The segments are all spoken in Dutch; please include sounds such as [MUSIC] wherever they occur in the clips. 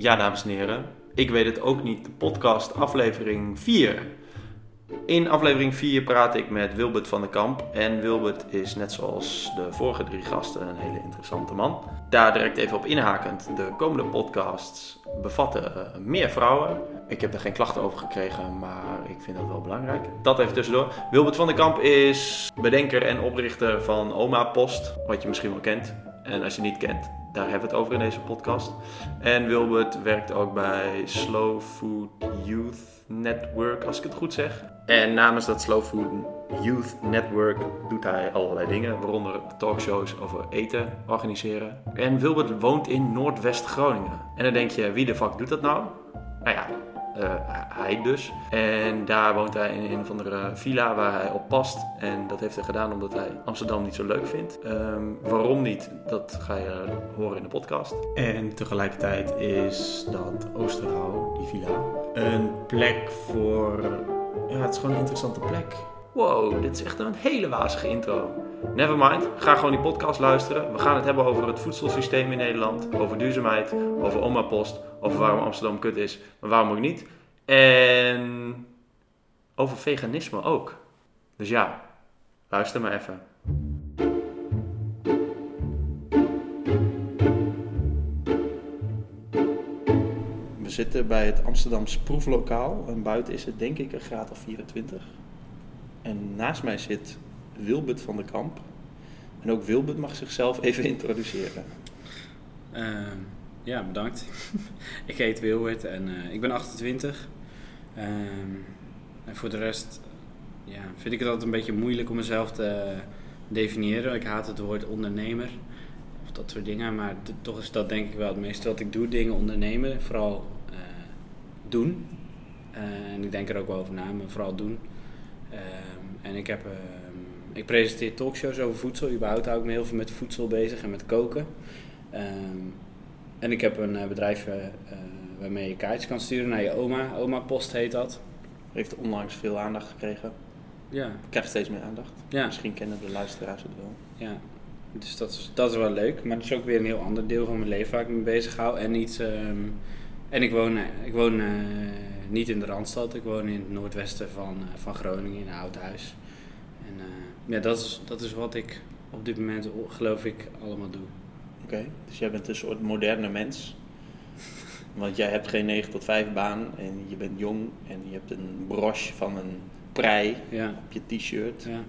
Ja, dames en heren, ik weet het ook niet, de podcast aflevering 4. In aflevering 4 praat ik met Wilbert van den Kamp. En Wilbert is net zoals de vorige drie gasten een hele interessante man. Daar direct even op inhakend, de komende podcasts bevatten eh, meer vrouwen. Ik heb er geen klachten over gekregen, maar ik vind dat wel belangrijk. Dat even tussendoor. Wilbert van den Kamp is bedenker en oprichter van Oma Post, wat je misschien wel kent. En als je niet kent, daar hebben we het over in deze podcast. En Wilbert werkt ook bij Slow Food Youth Network, als ik het goed zeg. En namens dat Slow Food Youth Network doet hij allerlei dingen, waaronder talkshows over eten organiseren. En Wilbert woont in Noordwest-Groningen. En dan denk je, wie de fuck doet dat nou? Nou ja, uh, hij dus. En daar woont hij in een of andere villa waar hij op past. En dat heeft hij gedaan omdat hij Amsterdam niet zo leuk vindt. Um, waarom niet, dat ga je horen in de podcast. En tegelijkertijd is dat Oosterhout, die villa, een plek voor... Ja, het is gewoon een interessante plek. Wow, dit is echt een hele wazige intro. Nevermind, ga gewoon die podcast luisteren. We gaan het hebben over het voedselsysteem in Nederland, over duurzaamheid, over oma post, over waarom Amsterdam kut is, maar waarom ook niet. En over veganisme ook. Dus ja, luister maar even. We zitten bij het Amsterdamse proeflokaal en buiten is het denk ik een graad of 24. En naast mij zit Wilbert van der Kamp. En ook Wilbert mag zichzelf even [LAUGHS] introduceren. Uh, ja, bedankt. [LAUGHS] ik heet Wilbert en uh, ik ben 28. Uh, en voor de rest ja, vind ik het altijd een beetje moeilijk om mezelf te definiëren. Ik haat het woord ondernemer of dat soort dingen, maar toch is dat denk ik wel het meeste wat ik doe: dingen ondernemen, vooral uh, doen. en ik denk er ook wel over na, maar vooral doen. Ehm, en ik heb ik presenteer talkshows over voedsel. Überhaupt hou ik me heel veel met voedsel bezig en met koken. Um, en ik heb een uh, bedrijf uh, waarmee je kaartjes kan sturen naar je oma. Oma Post heet dat. Heeft onlangs veel aandacht gekregen. Ja. Krijgt steeds meer aandacht. Ja. Misschien kennen de luisteraars het wel. Ja. Dus dat is, dat is wel leuk. Maar het is ook weer een heel ander deel van mijn leven waar ik me bezig hou. En, iets, um, en ik woon, ik woon uh, niet in de Randstad. Ik woon in het noordwesten van, van Groningen in een oud huis. En ja, dat is, dat is wat ik op dit moment geloof ik allemaal doe. Oké, dus jij bent een soort moderne mens. Want jij hebt geen 9 tot 5 baan en je bent jong en je hebt een broche van een prei ja. op je t-shirt. Ja.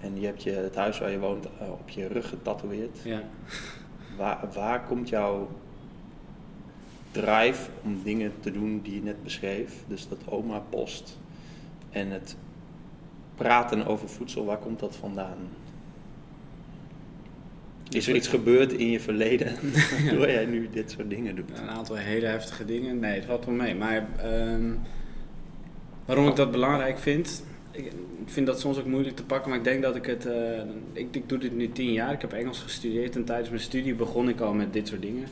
En je hebt je, het huis waar je woont uh, op je rug getatoeëerd. Ja. Waar, waar komt jouw drive om dingen te doen die je net beschreef? Dus dat oma post en het praten over voedsel, waar komt dat vandaan? Is er iets gebeurd in je verleden [LAUGHS] waardoor jij nu dit soort dingen doet? Een aantal hele heftige dingen. Nee, het valt wel mee. Maar um, waarom ik dat belangrijk vind, ik vind dat soms ook moeilijk te pakken, maar ik denk dat ik het. Uh, ik, ik, doe dit nu tien jaar. Ik heb Engels gestudeerd en tijdens mijn studie begon ik al met dit soort dingen.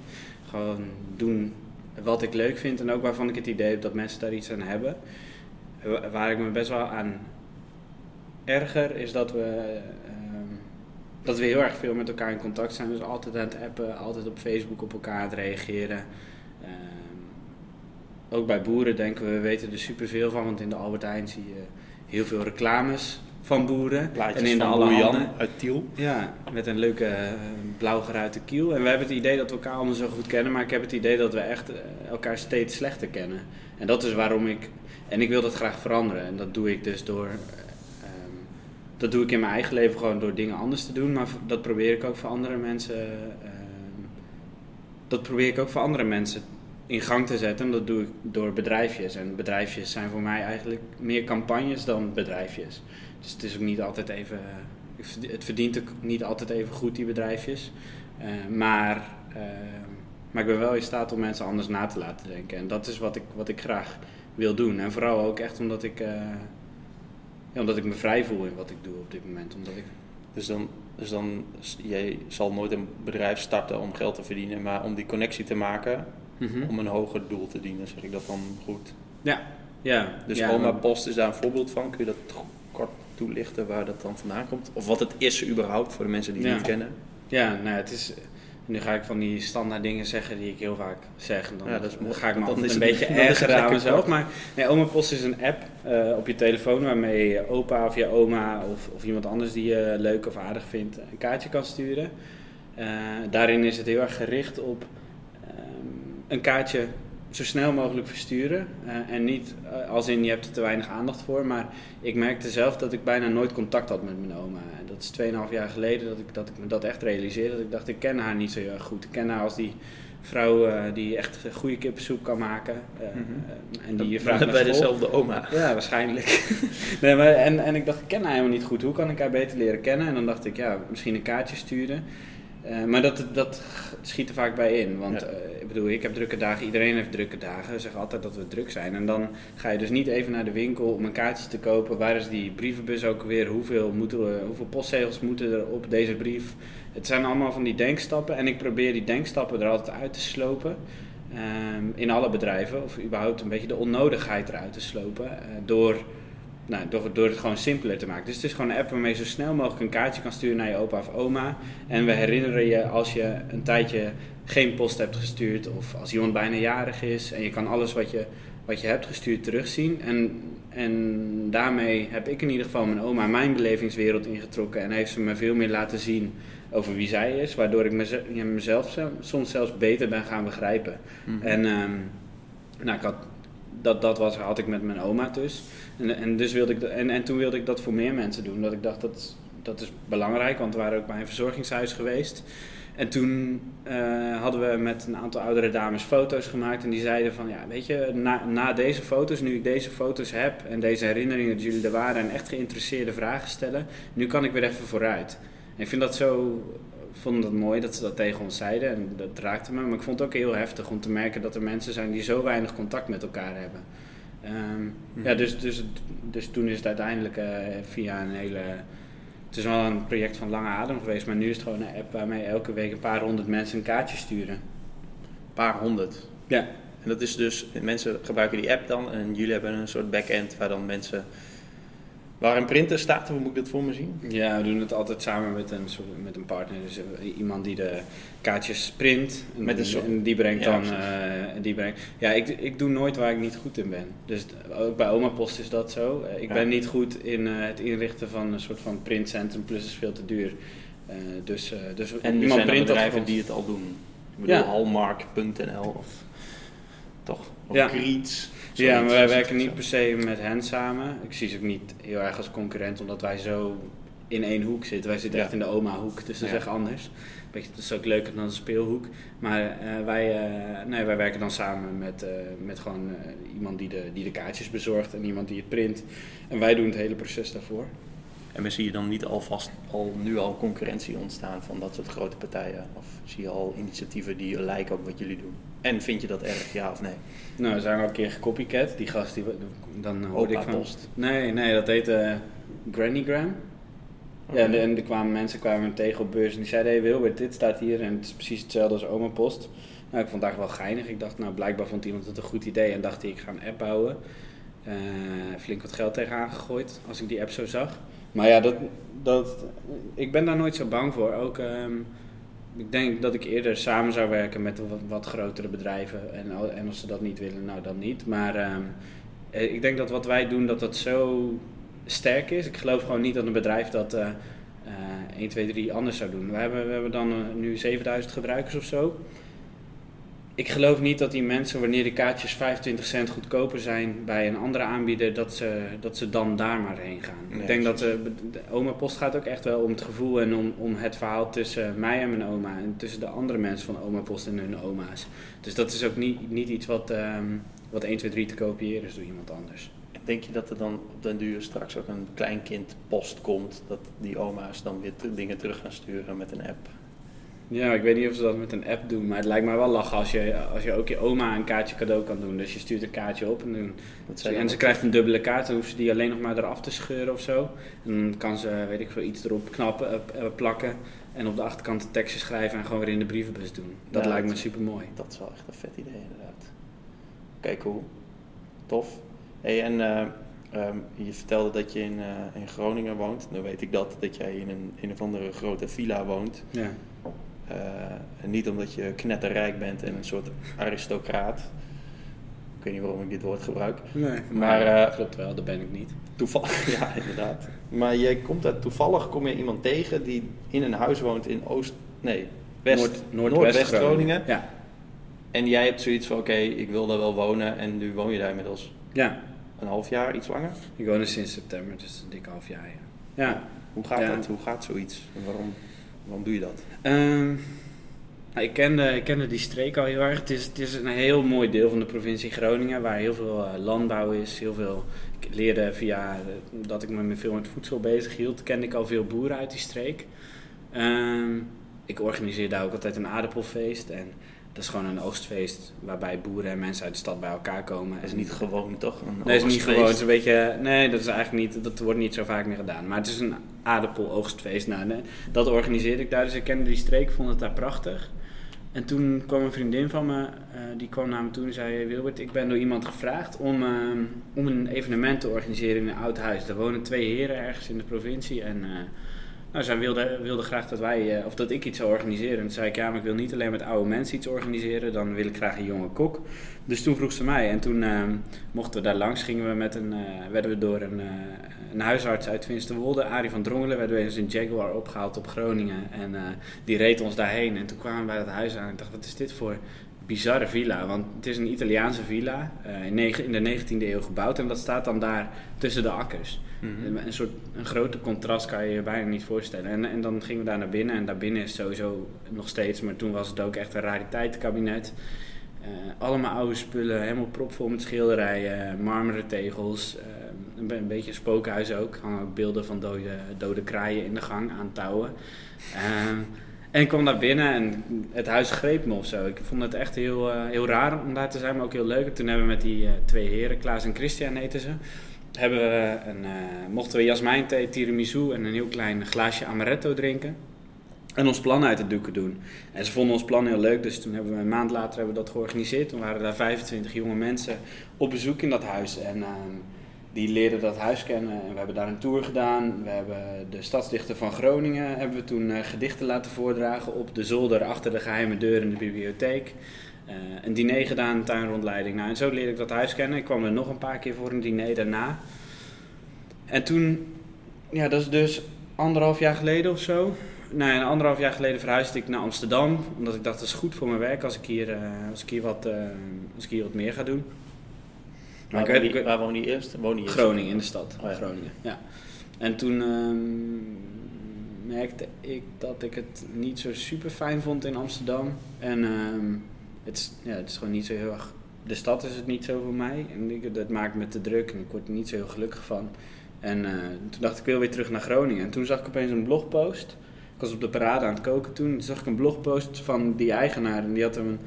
Gewoon doen wat ik leuk vind en ook waarvan ik het idee heb dat mensen daar iets aan hebben. Waar ik me best wel aan erger is dat we, uh, dat we heel erg veel met elkaar in contact zijn. Dus altijd aan het appen, altijd op Facebook op elkaar aan het reageren. Uh, ook bij boeren denken we, we weten er superveel van, want in de Albert Heijn zie je heel veel reclames van boeren. Plaatjes en in van alle uit Tiel. Ja, met een leuke uh, blauwgeruite kiel. En we hebben het idee dat we elkaar allemaal zo goed kennen, maar ik heb het idee dat we echt uh, elkaar steeds slechter kennen. En dat is waarom ik, en ik wil dat graag veranderen. En dat doe ik dus door dat doe ik in mijn eigen leven gewoon door dingen anders te doen. Maar dat probeer ik ook voor andere mensen. Uh, dat probeer ik ook voor andere mensen in gang te zetten. En dat doe ik door bedrijfjes. En bedrijfjes zijn voor mij eigenlijk meer campagnes dan bedrijfjes. Dus het is ook niet altijd even. Het verdient ook niet altijd even goed, die bedrijfjes. Uh, maar, uh, maar ik ben wel in staat om mensen anders na te laten denken. En dat is wat ik, wat ik graag wil doen. En vooral ook echt omdat ik ja, omdat ik me vrij voel in wat ik doe op dit moment. Omdat ik... Dus dan, dus dan, jij zal nooit een bedrijf starten om geld te verdienen, maar om die connectie te maken, mhm. om een hoger doel te dienen, zeg ik dat dan goed? Ja, ja. Dus ja, Oma Post is daar een voorbeeld van. Kun je dat kort toelichten waar dat dan vandaan komt? Of wat het is überhaupt voor de mensen die het niet kennen? Ja, nou, het is, nu ga ik van die standaard dingen zeggen die ik heel vaak zeg. En dan, Ja, dat is ga ik me Dan altijd een beetje ergeren aan mezelf. kort. Maar nee, Oma Post is een app eh, op je telefoon waarmee je opa of je oma of, of iemand anders die je leuk of aardig vindt een kaartje kan sturen. Eh, daarin is het heel erg gericht op ehm, een kaartje zo snel mogelijk versturen. Eh, en niet eh, als in je hebt er te weinig aandacht voor. Maar ik merkte zelf dat ik bijna nooit contact had met mijn oma. En dat is 2,5 jaar geleden dat ik, dat ik me dat echt realiseerde. Dat ik dacht, ik ken haar niet zo heel erg goed. Ik ken haar als die vrouw eh, die echt goede kippensoep kan maken. eh, en die je vraagt school. dezelfde oma. Ja, waarschijnlijk. [LAUGHS] nee, maar, en, en ik dacht, ik ken haar helemaal niet goed. Hoe kan ik haar beter leren kennen? En dan dacht ik, ja, misschien een kaartje sturen. Eh, maar dat, dat schiet er vaak bij in. Want Ja. eh, ik bedoel, ik heb drukke dagen, iedereen heeft drukke dagen. Ze zeggen altijd dat we druk zijn. En dan ga je dus niet even naar de winkel om een kaartje te kopen. Waar is die brievenbus ook weer? Hoeveel, moeten we, hoeveel postzegels moeten er op deze brief? Het zijn allemaal van die denkstappen. En ik probeer die denkstappen er altijd uit te slopen. Ehm, in alle bedrijven. Of überhaupt een beetje de onnodigheid eruit te slopen. eh, door nou, door, door het gewoon simpeler te maken. Dus het is gewoon een app waarmee je zo snel mogelijk een kaartje kan sturen naar je opa of oma. En we herinneren je als je een tijdje geen post hebt gestuurd of als iemand bijna jarig is. En je kan alles wat je, wat je hebt gestuurd terugzien. En, en daarmee heb ik in ieder geval mijn oma mijn belevingswereld ingetrokken. En heeft ze me veel meer laten zien over wie zij is. Waardoor ik ja, mezelf ze- soms zelfs beter ben gaan begrijpen. Mhm. En ehm, nou, ik had, dat, dat was, had ik met mijn oma dus. En, en, dus wilde ik, en, en toen wilde ik dat voor meer mensen doen. Dat ik dacht, dat, dat is belangrijk, want we waren ook bij een verzorgingshuis geweest. En toen eh, hadden we met een aantal oudere dames foto's gemaakt. En die zeiden van, ja, weet je, na, na deze foto's, nu ik deze foto's heb... en deze herinneringen dat jullie er waren en echt geïnteresseerde vragen stellen... nu kan ik weer even vooruit. En ik vind dat zo ik vond dat mooi dat ze dat tegen ons zeiden en dat raakte me. Maar ik vond het ook heel heftig om te merken dat er mensen zijn die zo weinig contact met elkaar hebben. Ehm, Mhm. Ja, dus, dus, dus toen is het uiteindelijk eh, via een hele... Het is wel een project van lange adem geweest, maar nu is het gewoon een app waarmee elke week een paar honderd mensen een kaartje sturen. paar honderd. Ja. En dat is dus, mensen gebruiken die app dan en jullie hebben een soort back-end waar dan mensen, waar een printer staat, hoe moet ik dat voor me zien? Ja, we doen het altijd samen met een, soort- met een partner. Dus eh, iemand die de kaartjes print. En, Met een soort- en die brengt Ja, dan. precies. eh, die brengt, ja, ik, ik doe nooit waar ik niet goed in ben. Dus ook bij Oma Post is dat zo. Eh, ik Ja. ben niet goed in eh, het inrichten van een soort van printcentrum, plus is veel te duur. Eh, dus, eh, dus En er iemand zijn er print bedrijven die het al doen. Ik bedoel, Ja. hallmark.nl of toch? Of Ja. Ja, maar wij werken niet per se met hen samen. Ik zie ze ook niet heel erg als concurrent, omdat wij zo in één hoek zitten. Wij zitten Ja. echt in de oma-hoek, dus dat is echt anders. Beetje, dat is ook leuker dan een speelhoek. Maar eh, wij, eh, nee, wij werken dan samen met, eh, met gewoon iemand die de, die de kaartjes bezorgt en iemand die het print. En wij doen het hele proces daarvoor. En zie je dan niet alvast al nu al concurrentie ontstaan van dat soort grote partijen? Of zie je al initiatieven die lijken op wat jullie doen? En vind je dat erg, ja of nee? Nou, we zijn wel een keer gecopycat. Die gast, die, dan hoorde ik van... Post. Nee, nee, dat heette Grannygram. Ja, en, er kwamen mensen kwamen me tegen op beurs en die zeiden: Hey Wilbert, dit staat hier en het is precies hetzelfde als Oma Post. Nou, ik vond het eigenlijk wel geinig. Ik dacht, nou, blijkbaar vond iemand het een goed idee en dacht hij: ik ga een app bouwen. Eh, flink wat geld tegenaan gegooid als ik die app zo zag. Maar ja, dat, dat, ik ben daar nooit zo bang voor. Ook, ehm, ik denk dat ik eerder samen zou werken met wat, wat grotere bedrijven. En, al- en als ze dat niet willen, nou dan niet. Maar ehm, eh, ik denk dat wat wij doen, dat dat zo sterk is. Ik geloof gewoon niet dat een bedrijf dat eh eh 1, 2, 3 anders zou doen. We hebben, we hebben dan eh, nu 7000 gebruikers of zo. Ik geloof niet dat die mensen, wanneer die kaartjes 25 cent goedkoper zijn bij een andere aanbieder, dat ze, dat ze dan daar maar heen gaan. Nee, ik denk dat precies. de, de oma Post gaat ook echt wel om het gevoel en om, om het verhaal tussen mij en mijn oma en tussen de andere mensen van oma Post en hun oma's. Dus dat is ook niet, niet iets wat, ehm, wat 1, 2, 3 te kopiëren is door iemand anders. Denk je dat er dan op den duur straks ook een kleinkind post komt, dat die oma's dan weer dingen terug gaan sturen met een app? Ja, ik weet niet of ze dat met een app doen, maar het lijkt mij wel lachen als je, als je ook je oma een kaartje cadeau kan doen. Dus je stuurt een kaartje op en, Dat en ze krijgt een dubbele kaart, dan hoeft ze die alleen nog maar eraf te scheuren of zo. En dan kan ze, weet ik veel, iets erop knappen, eh, eh, plakken en op de achterkant een tekstje schrijven en gewoon weer in de brievenbus doen. Dat Ja, lijkt me super mooi. Dat is wel echt een vet idee inderdaad. Oké, cool. Tof. Hey, en eh, ehm, je vertelde dat je in, in Groningen woont. Nu weet ik dat, dat jij in een, een of andere grote villa woont. Ja. Eh, en niet omdat je knetterrijk bent en een soort aristocraat. Ik weet niet waarom ik dit woord gebruik. Nee, Maar, maar eh, klopt wel, dat ben ik niet. Toevallig, [LAUGHS] ja, inderdaad. Maar jij komt uit, toevallig kom je iemand tegen die in een huis woont in Oost, nee, West, Noord, Noordwest Noordwest Groningen. Groningen. Ja. En jij hebt zoiets van, oké, ik wil daar wel wonen en nu woon je daar inmiddels ja, een half jaar, iets langer. ik woon er sinds september, dus een dik half jaar. Ja. ja. Hoe gaat Ja. dat? Hoe gaat zoiets? En waarom, waarom doe je dat? Ehm, nou, ik, kende, ik die streek al heel erg. Het is, het is een heel mooi deel van de provincie Groningen waar heel veel eh, landbouw is. Heel veel, ik leerde via eh, dat ik me veel met voedsel bezig hield, kende ik al veel boeren uit die streek. Ehm, ik organiseer daar ook altijd een aardappelfeest. En dat is gewoon een oogstfeest waarbij boeren en mensen uit de stad bij elkaar komen. Dat is niet gewoon toch? Een Nee, is niet gewoon. Het is een beetje. Nee, dat is eigenlijk niet. Dat wordt niet zo vaak meer gedaan. Maar het is een aardappeloogstfeest. Nou, nee, dat organiseerde ik daar. Dus ik kende die streek, vond het daar prachtig. En toen kwam een vriendin van me, eh, die kwam naar me toe en zei: "Hey, Wilbert, ik ben door iemand gevraagd om, eh, om een evenement te organiseren in een oud huis. Er wonen twee heren ergens in de provincie. En eh, nou, zij wilden wilde graag dat wij, eh, of dat ik iets zou organiseren. En toen zei ik: Ja, maar ik wil niet alleen met oude mensen iets organiseren, dan wil ik graag een jonge kok. Dus toen vroeg ze mij. En toen eh, mochten we daar langs, gingen we met een, eh, werden we door een, eh, een huisarts uit Finsterwolde, Arie van Drongelen, werden we eens een Jaguar opgehaald op Groningen. En die reed ons daarheen. En toen kwamen we bij dat huis aan en ik dacht, wat is dit voor bizarre villa? Want het is een Italiaanse villa, in, in de 19e eeuw gebouwd. En dat staat dan daar tussen de akkers. Mhm. Een soort een grote contrast kan je je bijna niet voorstellen. En, en dan gingen we daar naar binnen. En daarbinnen is sowieso nog steeds, maar toen was het ook echt een rariteitenkabinet. Eh, allemaal oude spullen, helemaal propvol met schilderijen, marmeren tegels. eh, een, be- een beetje een spookhuis ook. Hangen ook beelden van dode, dode kraaien in de gang aan touwen. Ehm, en ik kwam daar binnen en het huis greep me of zo. Ik vond het echt heel, eh, heel raar om daar te zijn, maar ook heel leuk. En toen hebben we met die twee heren, Klaas en Christian heten ze, hebben we eh, mochten we jasmijnthee, tiramisu en een heel klein glaasje amaretto drinken. En ons plan uit de doeken doen. En ze vonden ons plan heel leuk, dus toen hebben we een maand later hebben we dat georganiseerd. Toen waren daar 25 jonge mensen op bezoek in dat huis. En ehm, die leerden dat huis kennen. En we hebben daar een tour gedaan. We hebben de stadsdichter van Groningen hebben we toen eh, gedichten laten voordragen op de zolder achter de geheime deur in de bibliotheek. Eh, een diner gedaan, een tuinrondleiding. Nou, en zo leerde ik dat huis kennen. Ik kwam er nog een paar keer voor een diner daarna. En toen, ja, dat is dus anderhalf jaar geleden of zo. Nou, en anderhalf jaar geleden verhuisde ik naar Amsterdam. Omdat ik dacht, dat is goed voor mijn werk als ik hier, eh, als ik hier, wat, eh, als ik hier wat meer ga doen. Maar Waar, ik je, waar je eerst? Woon je? Groningen, in de stad. Oh ja. Groningen, ja. En toen ehm, merkte ik dat ik het niet zo super fijn vond in Amsterdam. En ehm, het, is, ja, het is gewoon niet zo heel erg... De stad is het niet zo voor mij. En ik, dat maakt me te druk en ik word er niet zo heel gelukkig van. En eh, toen dacht ik, ik wil weer terug naar Groningen. En toen zag ik opeens een blogpost. Ik was op de parade aan het koken toen. Toen zag ik een blogpost van die eigenaar. En die had een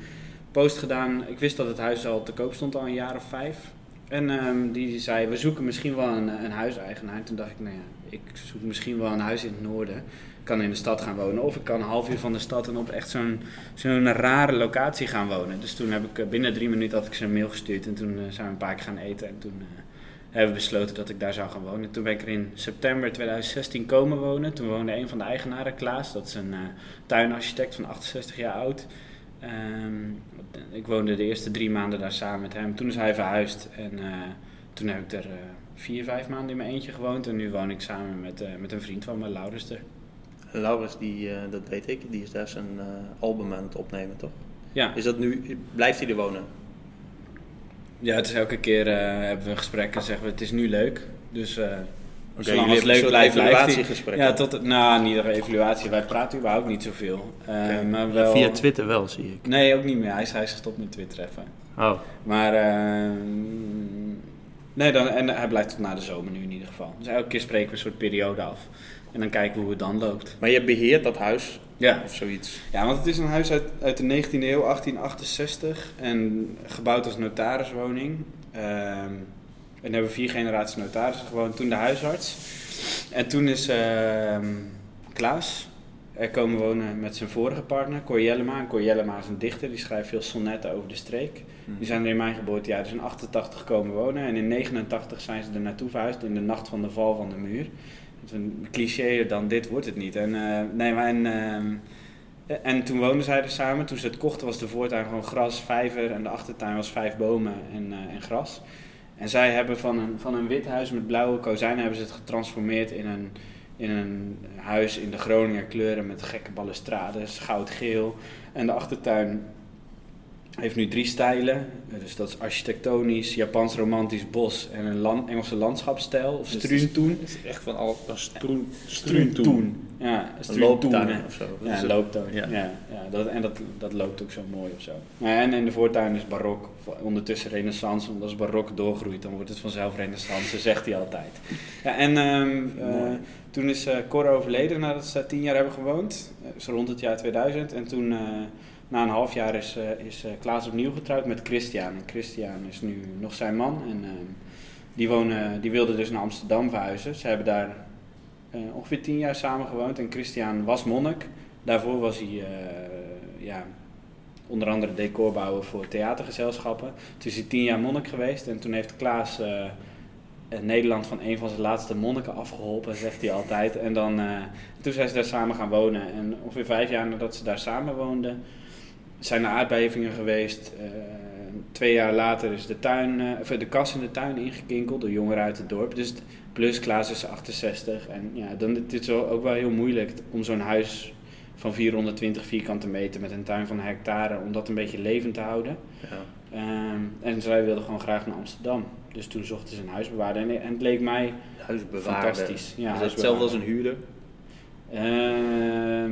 post gedaan. Ik wist dat het huis al te koop stond, al een jaar of vijf. En ehm, die zei, we zoeken misschien wel een, een huiseigenaar. En toen dacht ik, nou ja, ik zoek misschien wel een huis in het noorden. Kan in de stad gaan wonen. Of ik kan een half uur van de stad en op echt zo'n zo'n rare locatie gaan wonen. Dus toen heb ik eh, binnen drie minuten had ik ze een mail gestuurd. En toen eh, zijn we een paar keer gaan eten. En toen eh, hebben we besloten dat ik daar zou gaan wonen. Toen ben ik er in september 2016 komen wonen. Toen woonde een van de eigenaren, Klaas. Dat is een tuinarchitect van 68 jaar oud. Ehm, ik woonde de eerste drie maanden daar samen met hem. Toen is hij verhuisd en toen heb ik er vier, vijf maanden in mijn eentje gewoond. En nu woon ik samen met, met een vriend van me, Laurens. En Laurens, die, eh, dat weet ik, die is daar zijn eh, album aan het opnemen, toch? Ja. Is dat nu, blijft hij er wonen? ja, het is elke keer eh, hebben we een gesprek en zeggen we het is nu leuk. Dus eh Oké, zolang het leuk soort blijft, blijft hij. evaluatiegesprek. Ja, tot, nou, niet een evaluatie. Wij praten überhaupt niet zoveel. Eh, Oké. maar wel... Via Twitter wel, zie ik. Nee, ook niet meer. Hij is, hij is gestopt met Twitter even. Oh, Maar ehm, nee, dan, en hij blijft tot na de zomer nu in ieder geval. Dus elke keer spreken we een soort periode af. En dan kijken we hoe het dan loopt. maar je beheert dat huis Ja, of zoiets? ja want het is een huis uit, uit de 19e eeuw, 1868. En gebouwd als notariswoning. Ehm, en hebben vier generaties notarissen gewoond. Toen de huisarts. En toen is ehm, Klaas er komen wonen met zijn vorige partner, Cor Jellema. En Cor Jellema is een dichter, die schrijft veel sonnetten over de streek. Die zijn er in mijn geboortejaar, dus in 88 komen wonen. En in 89 zijn ze er naartoe verhuisd in de nacht van de val van de muur. Een cliché dan dit wordt het niet. En, eh, nee, maar en, Eh, En toen woonden zij er samen. Toen ze het kochten was de voortuin gewoon gras, vijver en de achtertuin was vijf bomen en, eh, en gras. En zij hebben van een, van een wit huis met blauwe kozijnen hebben ze het getransformeerd in een, in een huis in de Groninger kleuren met gekke balustrades, goudgeel. En de achtertuin heeft nu drie stijlen. Eh, Dus dat is architectonisch, Japans romantisch bos en een land, Engelse landschapsstijl of Dus struentoen. Het is echt van al stroen, Struentoen. Ja, looptuin of zo. Ja, een looptuin. Ja. Ja. Ja, dat, en dat, dat loopt ook zo mooi of zo. En in de voortuin is barok, ondertussen renaissance. Want als barok doorgroeit, dan wordt het vanzelf renaissance, zegt hij altijd. Ja, en ehm, eh, toen is eh Cor overleden nadat ze tien jaar hebben gewoond. Eh, zo rond het jaar 2000. En toen, eh, na een half jaar, is, eh, is eh, Klaas opnieuw getrouwd met Christian. En Christian is nu nog zijn man. En ehm, die, wonen, die wilde dus naar Amsterdam verhuizen. Ze hebben daar eh, ongeveer tien jaar samen gewoond. En Christian was monnik. Daarvoor was hij ja, onder andere decorbouwer voor theatergezelschappen. Toen is hij tien jaar monnik geweest. En toen heeft Klaas Nederland van een van zijn laatste monniken afgeholpen, zegt hij altijd. En dan, toen zijn ze daar samen gaan wonen. En ongeveer vijf jaar nadat ze daar samen woonden, zijn er aardbevingen geweest. Eh, twee jaar later is de, tuin, eh, of de kas in de tuin ingekinkeld door jongeren uit het dorp. Dus plus Klaas is 68. En ja, dan het is wel- ook wel heel moeilijk om zo'n huis van 420 vierkante meter met een tuin van een hectare, om dat een beetje levend te houden. Ja. Ehm, en zij wilden gewoon graag naar Amsterdam. Dus toen zochten ze een huisbewaarder. En, en het leek mij fantastisch. Ja, is dat hetzelfde als een huurder? Ehm,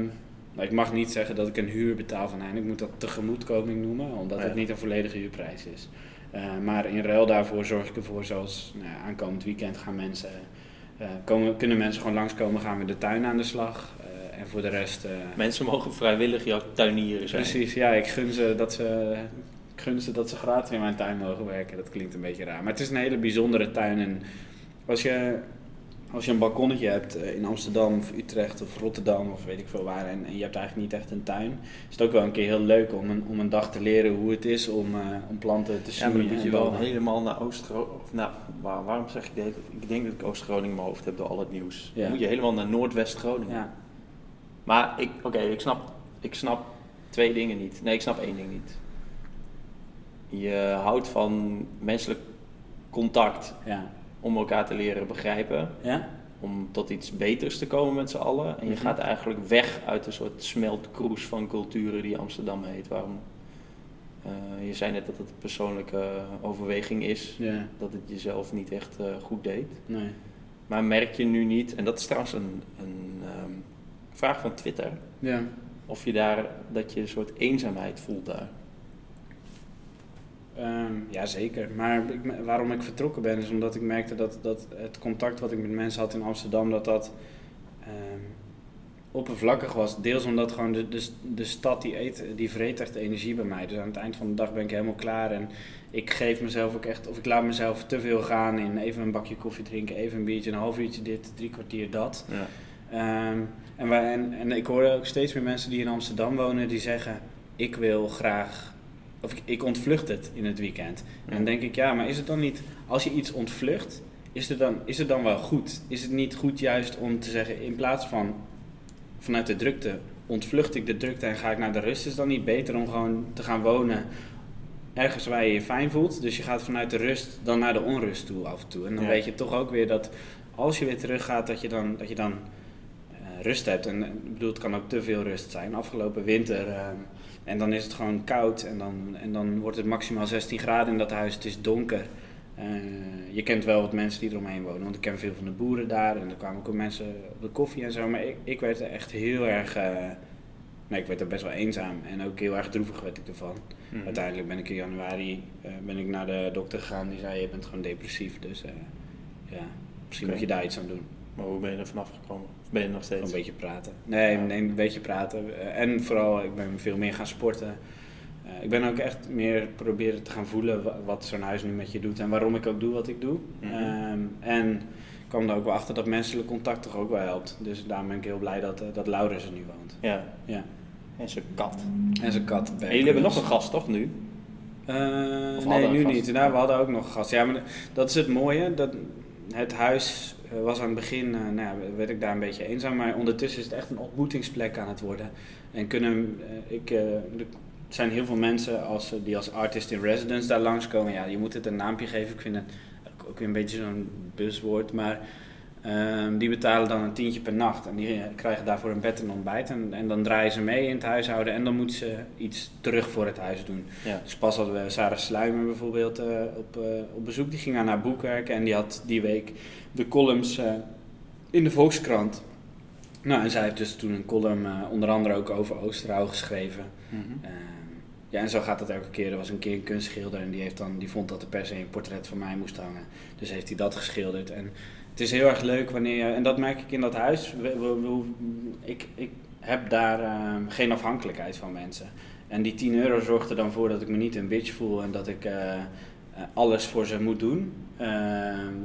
nou, ik mag niet zeggen dat ik een huur betaal van hen. Ik moet dat tegemoetkoming noemen, omdat het niet een volledige huurprijs is. Eh, maar in ruil daarvoor zorg ik ervoor, zoals nou aankomend weekend gaan mensen, eh, komen, kunnen mensen gewoon langskomen, gaan we de tuin aan de slag. Eh, en voor de rest... Mensen mogen vrijwillig jouw tuinieren zijn. Precies, ja, ik gun ze dat ze, ik gun ze dat ze gratis in mijn tuin mogen werken. Dat klinkt een beetje raar. Maar het is een hele bijzondere tuin. En als je, als je een balkonnetje hebt eh, in Amsterdam of Utrecht of Rotterdam of weet ik veel waar. En, en je hebt eigenlijk niet echt een tuin. Is het ook wel een keer heel leuk om een, om een dag te leren hoe het is om, eh, om planten te Ja, maar dan moet je wel helemaal naar Oost-Groningen. Of nou, waar- waarom zeg ik dit? Ik denk dat ik Oost-Groningen in mijn hoofd heb door al het nieuws. Ja. Dan moet je helemaal naar Noordwest-Groningen. Ja, Maar ik, oké, ik, snap, ik snap twee dingen niet. Nee, ik snap één ding niet. Je houdt van menselijk contact ja. Om elkaar te leren begrijpen. Ja? Om tot iets beters te komen met z'n allen. En je Mhm. gaat eigenlijk weg uit een soort smeltkroes van culturen die Amsterdam heet. Waarom? eh, je zei net dat het een persoonlijke overweging is. Dat het jezelf niet echt eh, goed deed. nee. Maar merk je nu niet, en dat is trouwens een, een ehm, vraag van Twitter, Ja. of je daar, dat je een soort eenzaamheid voelt daar. Ehm, ja, zeker. Maar ik, waarom ik vertrokken ben, is omdat ik merkte dat, dat het contact wat ik met mensen had in Amsterdam, dat dat ehm, oppervlakkig was. Deels omdat gewoon de, de, de stad die, eet, die vreet echt energie bij mij. Dus aan het eind van de dag ben ik helemaal klaar en ik geef mezelf ook echt, of ik laat mezelf te veel gaan in even een bakje koffie drinken, even een biertje, een half uurtje dit, drie kwartier dat. Ja. Ehm, en, wij, en, en ik hoor ook steeds meer mensen die in Amsterdam wonen die zeggen: Ik wil graag, of ik, ik ontvlucht het in het weekend. En dan denk ik: Ja, maar is het dan niet, als je iets ontvlucht, is het dan, is het dan wel goed? Is het niet goed juist om te zeggen: in plaats van vanuit de drukte ontvlucht ik de drukte en ga ik naar de rust, is het dan niet beter om gewoon te gaan wonen ergens waar je je fijn voelt? Dus je gaat vanuit de rust dan naar de onrust toe af en toe. En dan Ja. weet je toch ook weer dat als je weer terug gaat, dat je dan, dat je dan eh, rust hebt. En eh, ik bedoel, het kan ook te veel rust zijn. Afgelopen winter. eh, en dan is het gewoon koud. En dan, en dan wordt het maximaal 16 graden in dat huis. Het is donker. Eh, je kent wel wat mensen die eromheen wonen. Want ik ken veel van de boeren daar. En er kwamen ook mensen op de koffie en zo. Maar ik, ik werd er echt heel erg... eh, nee, ik werd er best wel eenzaam. En ook heel erg droevig werd ik ervan. Mhm. Uiteindelijk ben ik in januari eh, ben ik naar de dokter gegaan. Die zei, je bent gewoon depressief. Dus ja, misschien moet je daar iets aan doen. Maar hoe ben je er vanaf gekomen? Of ben je nog steeds? een beetje praten. Nee, een beetje praten. Eh, En vooral, ik ben veel meer gaan sporten. Eh, ik ben ook echt meer proberen te gaan voelen wa- wat zo'n huis nu met je doet. En waarom ik ook doe wat ik doe. Mhm. Ehm, en ik kwam er ook wel achter dat menselijk contact toch ook wel helpt. Dus daarom ben ik heel blij dat, eh, dat Laurens er nu woont. Ja. Ja. En zijn kat. En zijn kat. En jullie hebben nog een gast, toch, nu? Nee, nu niet. Nou, we hadden ook nog een gast. Ja, maar dat is het mooie. Dat het huis, was aan het begin, uh, nou ja, werd ik daar een beetje eenzaam, maar ondertussen is het echt een ontmoetingsplek aan het worden. En kunnen, ik, er zijn heel veel mensen als, die als artist in residence daar langskomen. Ja, je moet het een naampje geven. Ik vind het ook weer een beetje zo'n buswoord, maar Ehm, die betalen dan een tientje per nacht en die krijgen daarvoor een bed en ontbijt. En, en dan draaien ze mee in het huishouden en dan moeten ze iets terug voor het huis doen. Ja. Dus pas hadden we Sarah Sluimer bijvoorbeeld uh, op, uh, op bezoek. Die ging aan haar boekwerk en die had die week de columns uh, in de Volkskrant. Nou, en zij heeft dus toen een column onder andere ook over Oosterhout geschreven. Mm -hmm. ja, en zo gaat dat elke keer. Er was een keer een kunstschilder en die, heeft dan, die vond dat er per se een portret van mij moest hangen. Dus heeft hij dat geschilderd. En het is heel erg leuk wanneer je, en dat merk ik in dat huis, ik, ik heb daar uh, geen afhankelijkheid van mensen. En die 10 euro zorgt er dan voor dat ik me niet een bitch voel en dat ik uh, alles voor ze moet doen. Uh,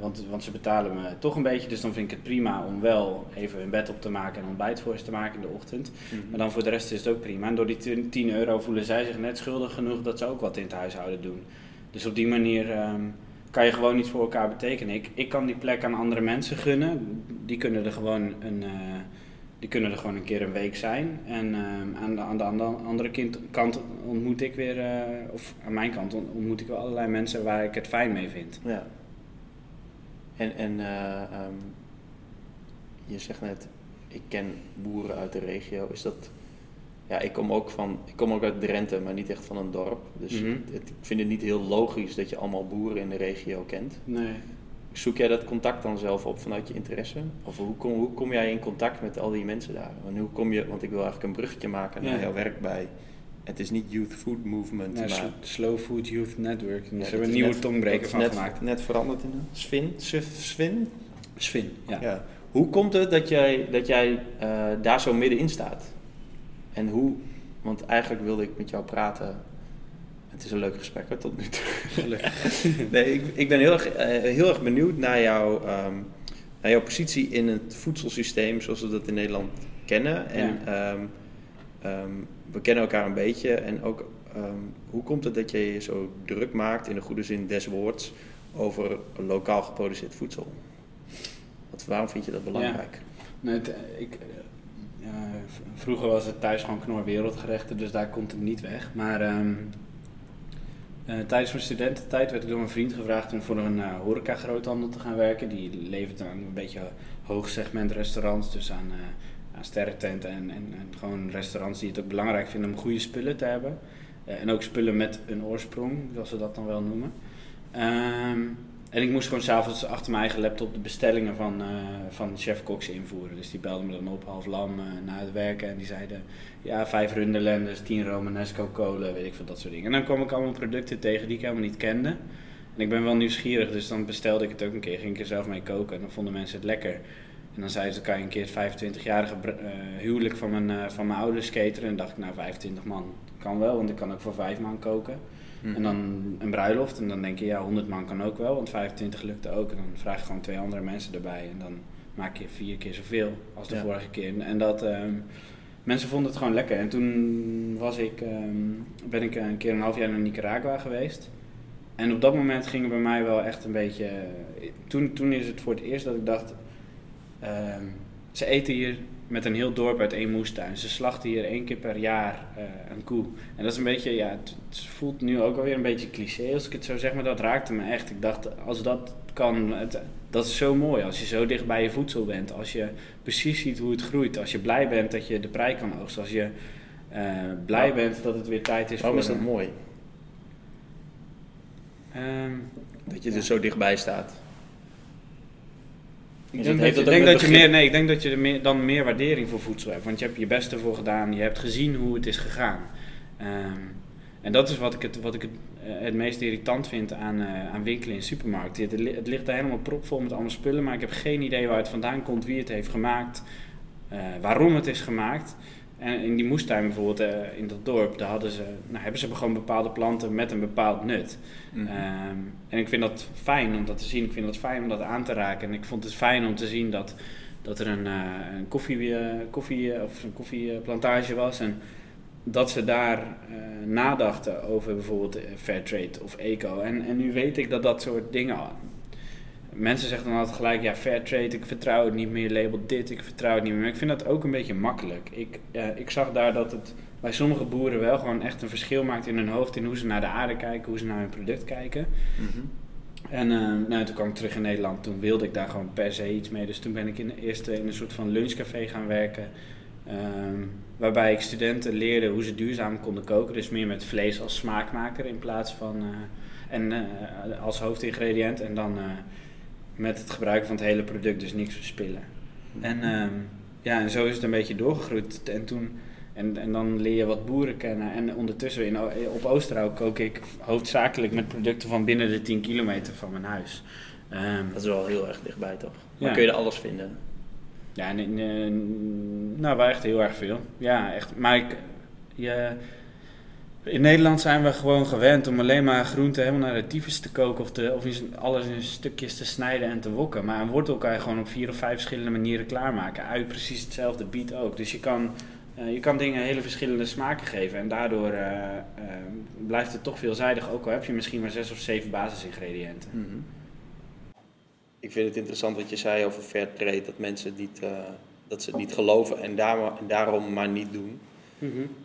want, want ze betalen me toch een beetje, dus dan vind ik het prima om wel even hun bed op te maken en ontbijt voor ze te maken in de ochtend. Mm Maar dan voor de rest is het ook prima. En door die 10 euro voelen zij zich net schuldig genoeg dat ze ook wat in het huishouden doen. Dus op die manier. Ehm, kan je gewoon iets voor elkaar betekenen. Ik, ik kan die plek aan andere mensen gunnen. Die kunnen er gewoon een, uh, die kunnen er gewoon een keer een week zijn. En uh, aan, de, aan, de, aan de andere kind, kant ontmoet ik weer, uh, of aan mijn kant ontmoet ik wel allerlei mensen waar ik het fijn mee vind. Ja. En, en um, je zegt net, ik ken boeren uit de regio. Is dat ja, ik kom ook van, ik kom ook uit Drenthe, maar niet echt van een dorp. Dus mhm. het, ik vind het niet heel logisch dat je allemaal boeren in de regio kent. Nee. Zoek jij dat contact dan zelf op vanuit je interesse? Of hoe kom, hoe kom jij in contact met al die mensen daar? En hoe kom je, want ik wil eigenlijk een bruggetje maken naar jouw werk bij. Het is niet Youth Food Movement, nee, maar... Slow Food Youth Network. Daar hebben we een nieuwe tongbreker van net, gemaakt. Net veranderd in een Svin? Svin? Svin, ja. ja. Hoe komt het dat jij, dat jij uh, daar zo middenin staat? En hoe, want eigenlijk wilde ik met jou praten. Het is een leuk gesprek hoor, tot nu toe. [LAUGHS] nee, ik, ik ben heel erg, uh, heel erg benieuwd naar, jou, um, naar jouw positie in het voedselsysteem zoals we dat in Nederland kennen. En ja. um, um, we kennen elkaar een beetje. En ook hoe komt het dat je je zo druk maakt, in de goede zin des woords, over lokaal geproduceerd voedsel? Wat, waarom vind je dat belangrijk? Ja. Nee, het, ik, vroeger was het thuis gewoon knor wereldgerechten, dus daar komt het niet weg. Maar um, uh, tijdens mijn studententijd werd ik door mijn vriend gevraagd om voor een uh, horeca groothandel te gaan werken. Die levert aan een beetje hoogsegment restaurants, dus aan, uh, aan sterrententen en, en, gewoon restaurants die het ook belangrijk vinden om goede spullen te hebben. en ook spullen met een oorsprong, zoals ze dat dan wel noemen. Um, en ik moest gewoon s'avonds achter mijn eigen laptop de bestellingen van, uh, van chef Cox invoeren. Dus die belden me dan op half lam uh, na het werken en die zeiden... Ja, vijf runderlenders, tien Romanesco kolen, weet ik veel, dat soort dingen. En dan kwam ik allemaal producten tegen die ik helemaal niet kende. En ik ben wel nieuwsgierig, dus dan bestelde ik het ook een keer. Ging ik er zelf mee koken en dan vonden mensen het lekker. En dan zeiden ze, kan je een keer het 25-jarige uh, huwelijk van mijn, van mijn ouders cateren? En dacht ik, nou 25 man kan wel, want ik kan ook voor vijf man koken. En dan een bruiloft. En dan denk je, ja, 100 man kan ook wel, want 25 lukte ook. En dan vraag je gewoon twee andere mensen erbij. En dan maak je vier keer zoveel als de vorige keer. En dat, um, mensen vonden het gewoon lekker. En toen was ik, um, ben ik een keer een half jaar naar Nicaragua geweest. En op dat moment ging het bij mij wel echt een beetje. Toen, toen is het voor het eerst dat ik dacht. Um, ze eten hier met een heel dorp uit één moestuin. Ze slachten hier één keer per jaar uh, een koe. En dat is een beetje, ja, het, het, voelt nu ook alweer een beetje cliché als ik het zo zeg, maar dat raakte me echt. Ik dacht, als dat kan, het, dat is zo mooi. Als je zo dicht bij je voedsel bent, als je precies ziet hoe het groeit, als je blij bent dat je de prei kan oogsten, als je uh, blij bent dat het weer tijd is waarom voor... Is dat mooi? Um, dat je ja. er zo dichtbij staat. Ik denk, dat, ik denk dat je meer, nee, ik denk dat je er meer, dan meer waardering voor voedsel hebt. Want je hebt je beste voor gedaan, je hebt gezien hoe het is gegaan. Um, en dat is wat ik het, wat ik het, het meest irritant vind aan, uh, aan winkelen in supermarkten. Het, het, ligt er helemaal propvol met allemaal spullen, maar ik heb geen idee waar het vandaan komt, wie het heeft gemaakt, uh, waarom het is gemaakt. En in die moestuin bijvoorbeeld, uh, in dat dorp, daar hadden ze, nou, hebben ze gewoon bepaalde planten met een bepaald nut. Mm -hmm. um, en ik vind dat fijn om dat te zien. Ik vind het fijn om dat aan te raken. En ik vond het fijn om te zien dat, dat er een, uh, een koffie, uh, koffie, of een koffieplantage was. En dat ze daar nadachten over bijvoorbeeld fair trade of eco. En, en nu weet ik dat dat soort dingen mensen zeggen dan altijd gelijk, ja, fair trade, ik vertrouw het niet meer, label dit, ik vertrouw het niet meer. Maar ik vind dat ook een beetje makkelijk. Ik, eh, ik zag daar dat het bij sommige boeren wel gewoon echt een verschil maakt in hun hoofd, in hoe ze naar de aarde kijken, hoe ze naar hun product kijken. Mhm. En eh, nou, toen kwam ik terug in Nederland. Toen wilde ik daar gewoon per se iets mee. Dus toen ben ik in, eerst in een soort van lunchcafé gaan werken. ehm, waarbij ik studenten leerde hoe ze duurzaam konden koken. Dus meer met vlees als smaakmaker in plaats van... eh, en als hoofdingrediënt. En dan met het gebruik van het hele product, dus niks verspillen. En ehm, ja, en zo is het een beetje doorgegroeid. En toen... En, en dan leer je wat boeren kennen. En ondertussen in, op Oosterhout kook ik hoofdzakelijk met producten van binnen de 10 kilometer van mijn huis. Ehm, Dat is wel heel erg dichtbij, toch? Maar Ja. kun je er alles vinden? ja, en, nou, wel echt heel erg veel. Ja, echt. Maar ik, je, in Nederland zijn we gewoon gewend om alleen maar groenten helemaal naar de tyfus te koken of, of alles in stukjes te snijden en te wokken. Maar een wortel kan je gewoon op vier of vijf verschillende manieren klaarmaken. Ui precies hetzelfde, biet ook. Dus je kan, eh, je kan dingen hele verschillende smaken geven en daardoor eh, eh, blijft het toch veelzijdig. Ook al heb je misschien maar zes of zeven basisingrediënten. Mhm. Ik vind het interessant wat je zei over fair trade, dat mensen dat ze het niet geloven en, en daarom maar niet doen.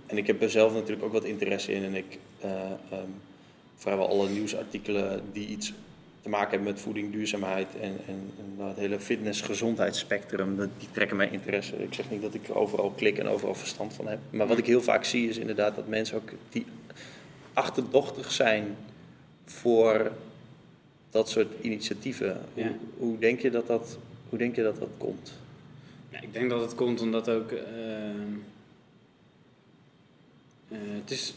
En ik heb er zelf natuurlijk ook wat interesse in en ik ehm, vrijwel alle nieuwsartikelen die iets te maken hebben met voeding, duurzaamheid en, en, en het hele fitness-gezondheidsspectrum, die trekken mijn interesse. Ik zeg niet dat ik overal klik en overal verstand van heb. Maar wat ik heel vaak zie is inderdaad dat mensen ook die achterdochtig zijn voor dat soort initiatieven. Ja. Hoe, hoe, denk je dat dat, hoe denk je dat dat komt? Ja, ik denk dat het komt omdat ook. ehm, eh, het is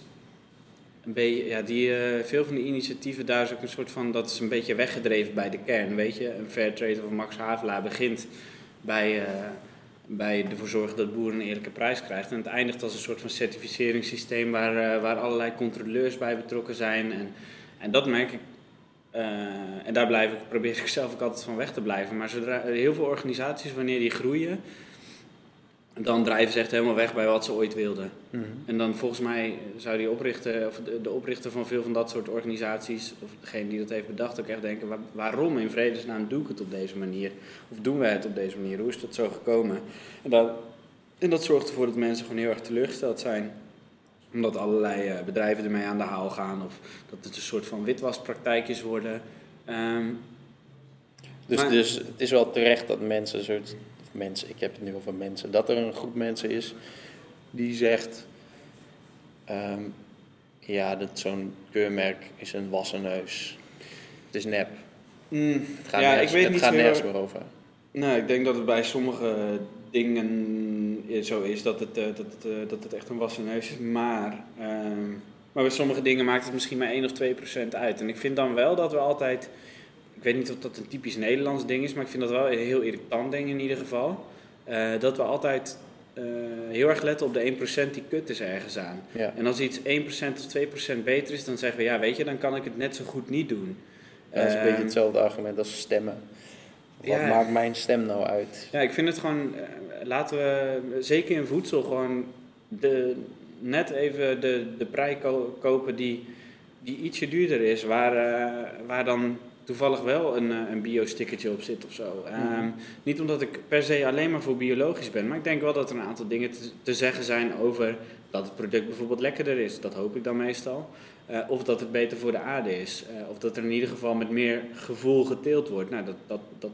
een beetje. Ja, die, eh, veel van die initiatieven daar is ook een soort van. Dat is een beetje weggedreven bij de kern. Weet je, een Fairtrade of Max Havelaar begint bij. eh, bij ervoor zorgen dat boeren een eerlijke prijs krijgt. En het eindigt als een soort van certificeringssysteem waar, eh, waar allerlei controleurs bij betrokken zijn. En, en dat merk ik. eh, en daar blijf ik, probeer ik [LAUGHS] zelf ook altijd van weg te blijven. Maar zodra heel veel organisaties, wanneer die groeien, dan drijven ze echt helemaal weg bij wat ze ooit wilden. En dan volgens mij zou die oprichter, of de, de oprichter van veel van dat soort organisaties, of degene die dat heeft bedacht, ook echt denken: waar- waarom in vredesnaam doe ik het op deze manier? Of doen wij het op deze manier? Hoe is dat zo gekomen? En dat, en dat zorgt ervoor dat mensen gewoon heel erg teleurgesteld zijn. Omdat allerlei eh, bedrijven ermee aan de haal gaan, of dat het een soort van witwaspraktijkjes worden. Ehm, Dus, Maar- dus het is wel terecht dat mensen, soort, mensen, ik heb het nu over mensen, dat er een groep mensen is die zegt, ehm, ja, dat zo'n keurmerk is een wassen neus. Het is nep. mm, Het gaat, ja, nergens, ik weet het niet gaat nergens erg- meer over. Nou, ik denk dat het bij sommige dingen zo is dat het, eh, dat het, eh, dat het echt een wassen neus is. Maar, ehm, maar bij sommige dingen maakt het misschien maar 1 of 2 procent uit. En ik vind dan wel dat we altijd. Ik weet niet of dat een typisch Nederlands ding is, maar ik vind dat wel een heel irritant ding in ieder geval. Eh, dat we altijd eh, heel erg letten op de 1% die kut is ergens aan. Ja. En als iets 1% of 2% beter is, dan zeggen we ja, weet je, dan kan ik het net zo goed niet doen. Ja, dat is een beetje Ehm, hetzelfde argument als stemmen. Wat ja. maakt mijn stem nou uit? Ja, ik vind het gewoon, eh, laten we zeker in voedsel gewoon de, net even de, de prei ko- kopen die, die ietsje duurder is, waar, waar dan toevallig wel een, eh, een bio-stickertje op zit of zo. Ehm, niet omdat ik per se alleen maar voor biologisch ben, maar ik denk wel dat er een aantal dingen te, te zeggen zijn over dat het product bijvoorbeeld lekkerder is. Dat hoop ik dan meestal. Eh, of dat het beter voor de aarde is. Eh, of dat er in ieder geval met meer gevoel geteeld wordt. Nou, dat, dat, dat.